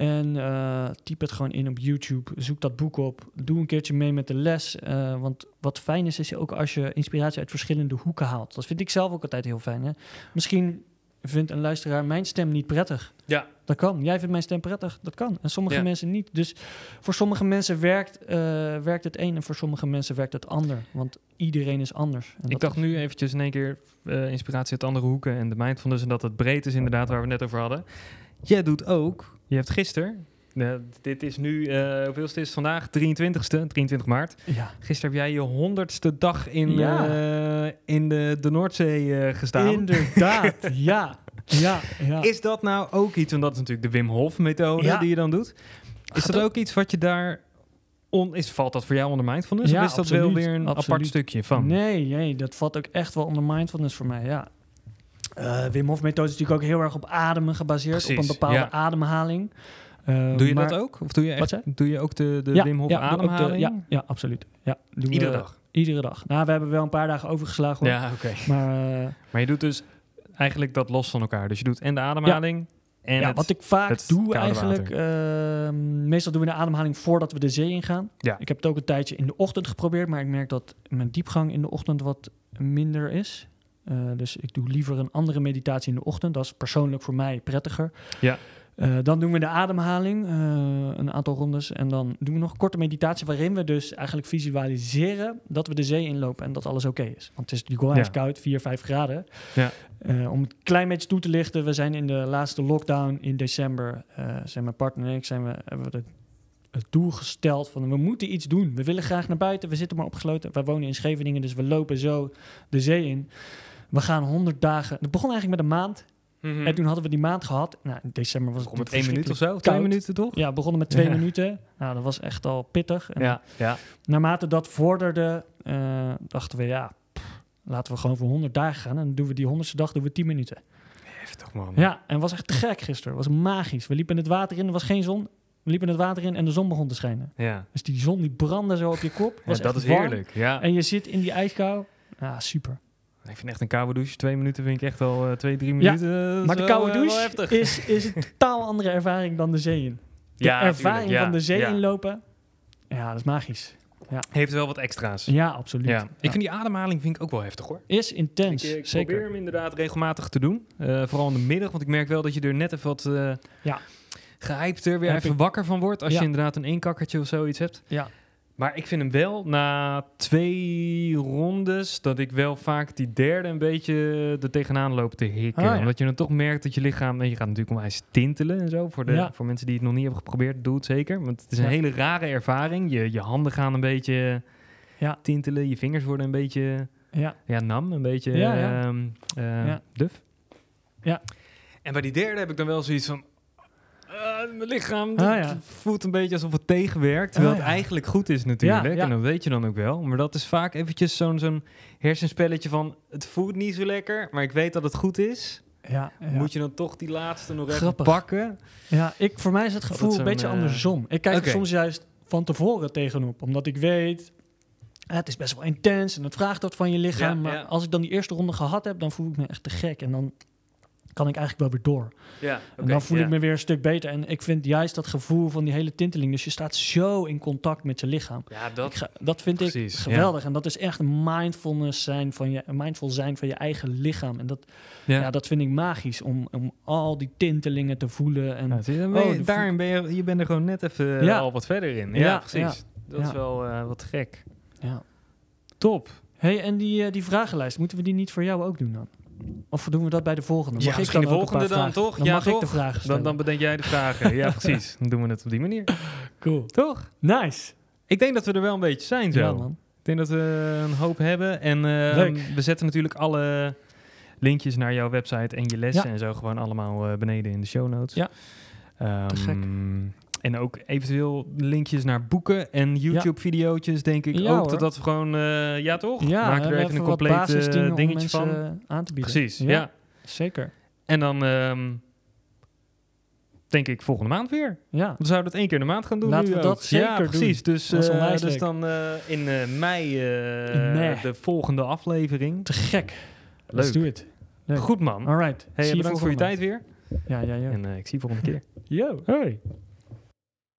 En eh, typ het gewoon in op YouTube. Zoek dat boek op. Doe een keertje mee met de les. eh, want wat fijn is, is ook als je inspiratie uit verschillende hoeken haalt. Dat vind ik zelf ook altijd heel fijn. Hè? Misschien vindt een luisteraar mijn stem niet prettig. Ja. Dat kan. Jij vindt mijn stem prettig. Dat kan. En sommige Ja. mensen niet. Dus voor sommige mensen werkt, eh, werkt het een en voor sommige mensen werkt het ander. Want iedereen is anders. En Ik dacht is- nu eventjes in één keer inspiratie uit andere hoeken en de mindfulness en dat het breed is inderdaad waar we net over hadden. Jij doet ook, je hebt gisteren, dit is nu, eh hoeveelste is het vandaag? 23ste, 23 maart. Ja. Gisteren heb jij je honderdste dag in, Ja. eh, in de, de Noordzee eh, gestaan. Inderdaad. ja. Ja. ja. Is dat nou ook iets, want dat is natuurlijk de Wim Hof methode Ja. die je dan doet. Is Gaat dat ook- iets wat je daar, on, is, valt dat voor jou onder mindfulness? Ja, of is dat wel weer een apart stukje van? Nee, nee, dat valt ook echt wel onder mindfulness voor mij, ja. Eh Wim Hof methode is natuurlijk ook heel erg op ademen gebaseerd, op een bepaalde ja. ademhaling. Eh, Doe je maar- dat ook? Of doe je, echt, doe je ook de, de Ja, Wim Hof ja, ook de- ademhaling? ja, ja, absoluut. Ja, doen Iedere we- dag? Iedere dag. Nou, we hebben wel een paar dagen overgeslagen hoor. Ja, oké. Maar eh, Maar je doet dus eigenlijk dat los van elkaar. Dus je doet en de ademhaling en ja, het... wat ik vaak het doe eigenlijk, ehm, meestal doen we de ademhaling voordat we de zee ingaan. Ja. Ik heb het ook een tijdje in de ochtend geprobeerd, maar ik merk dat mijn diepgang in de ochtend wat minder is. Eh, dus ik doe liever een andere meditatie in de ochtend. Dat is persoonlijk voor mij prettiger. Ja. Eh, dan doen we de ademhaling, eh, een aantal rondes. En dan doen we nog een korte meditatie waarin we dus eigenlijk visualiseren dat we de zee inlopen en dat alles oké is. Want het is natuurlijk wel Ja. even koud, 4, 5 graden. Ja. Om het een klein beetje toe te lichten, we zijn in de laatste lockdown in december. zijn mijn partner en ik zijn we, hebben we het, het doel gesteld van we moeten iets doen. We willen graag naar buiten, we zitten maar opgesloten. Wij wonen in Scheveningen, dus we lopen zo de zee in. We gaan 100 dagen. Het begon eigenlijk met een maand. Mhm. En toen hadden we die maand gehad. Nou, in december was het met één minuut of zo? Twee minuten toch? Ja, begonnen met twee Ja. minuten. Nou, dat was echt al pittig. En Ja, ja. naarmate dat vorderde, eh, dachten we, ja, pff, laten we gewoon voor 100 dagen gaan. En dan doen we die honderdste dag doen we 10 minuten. Heftig man. Ja, en het was echt te gek gisteren. Het was magisch. We liepen het water in, er was geen zon. We liepen het water in en de zon begon te schijnen. Ja. Dus die zon die brandde zo op je kop. Ja, dat is warm. heerlijk. Ja. En je zit in die ijskou. Ja, super. Ik vind echt een koude douche, twee minuten vind ik echt al eh, twee, drie Ja, minuten. eh, Maar de koude eh, douche is, is een totaal andere ervaring dan de zee in. De Ja, ervaring tuurlijk, ja, van de zee ja. inlopen, ja, dat is magisch. Heeft wel wat extra's. Ja, absoluut. Ja. Ja. Ik vind die ademhaling vind ik ook wel heftig hoor. Is intens, Ik, ik zeker. probeer hem inderdaad regelmatig te doen. Eh, vooral in de middag, want ik merk wel dat je er net even wat eh Ja. gehypter weer Heb even ik- wakker van wordt. Als Ja. je inderdaad een eenkakkertje of zoiets hebt. Ja. Maar ik vind hem wel na twee rondes dat ik wel vaak die derde een beetje er tegenaan loop te hikken. Ah, ja. Omdat je dan toch merkt dat je lichaam, en je gaat natuurlijk onwijs tintelen en zo. Voor, de, Ja. voor mensen die het nog niet hebben geprobeerd, doe het zeker. Want het is een Ja. hele rare ervaring. Je, je handen gaan een beetje Ja. tintelen, je vingers worden een beetje Ja, ja, nam, een beetje eh, Ja. duf. Ja. En bij die derde heb ik dan wel zoiets van... eh, mijn lichaam Ah, ja. voelt een beetje alsof het tegenwerkt. Terwijl Ah, het eigenlijk goed is natuurlijk. Ja. En dat weet je dan ook wel. Maar dat is vaak eventjes zo'n zo'n hersenspelletje van... Het voelt niet zo lekker, maar ik weet dat het goed is. ja. Moet je dan toch die laatste nog even pakken? ja ik, voor mij is het gevoel een beetje eh, andersom. Ik kijk er soms juist van tevoren tegenop, omdat ik weet... eh, Het is best wel intens en het vraagt wat van je lichaam. Maar als ik dan die eerste ronde gehad heb, dan voel ik me echt te gek. En dan kan ik eigenlijk wel weer door. Ja, en dan voel ik me weer een stuk beter. En ik vind juist dat gevoel van die hele tinteling. Dus je staat zo in contact met je lichaam. Ja, dat... ga- dat vind Precies, ik geweldig. En dat is echt een mindfulness zijn van je, een mindful zijn van je eigen lichaam. En dat, Ja. ja. dat vind ik magisch om, om al die tintelingen te voelen. En Ja, zie je, dan ben je- Oh, daarin ben je, je bent er gewoon net even eh, Ja. al wat verder in. Ja, Ja, precies. Dat is wel eh, wat gek. ja. Top. Hey, en die, eh, die vragenlijst, moeten we die niet voor jou ook doen dan? Of doen we dat bij de volgende? Ja, ik misschien de volgende dan, toch? Dan Ja, mag ik de vragen stellen. Dan, dan bedenk jij de vragen. ja, precies. Dan doen we het op die manier. Cool. Toch? Nice. Ik denk dat we er wel een beetje zijn zo. Ja, man. ik denk dat we een hoop hebben. En eh, Leuk. we zetten natuurlijk alle linkjes naar jouw website en je lessen Ja. en zo gewoon allemaal eh, beneden in de show notes. Ja. Ehm, Te gek. En ook eventueel linkjes naar boeken en YouTube-video's, denk ik Ja, ook. hoor. Dat dat we gewoon, eh, ja toch? Ja, Maak er even een compleet eh, dingetje van. eh, aan te bieden. Precies, ja. Zeker. En dan ehm, denk ik volgende maand weer. Ja. We zouden het één keer in de maand gaan doen. Laten nu we ook. dat zeker Ja, doen. precies. Dus, onwijs dus dan in mei, de volgende aflevering. Te gek. Leuk. Let's do it. Leuk. Goed man. All right. Hey, bedankt voor je tijd weer. Ja, ja, ja. En ik zie je volgende keer. Yo. Hoi.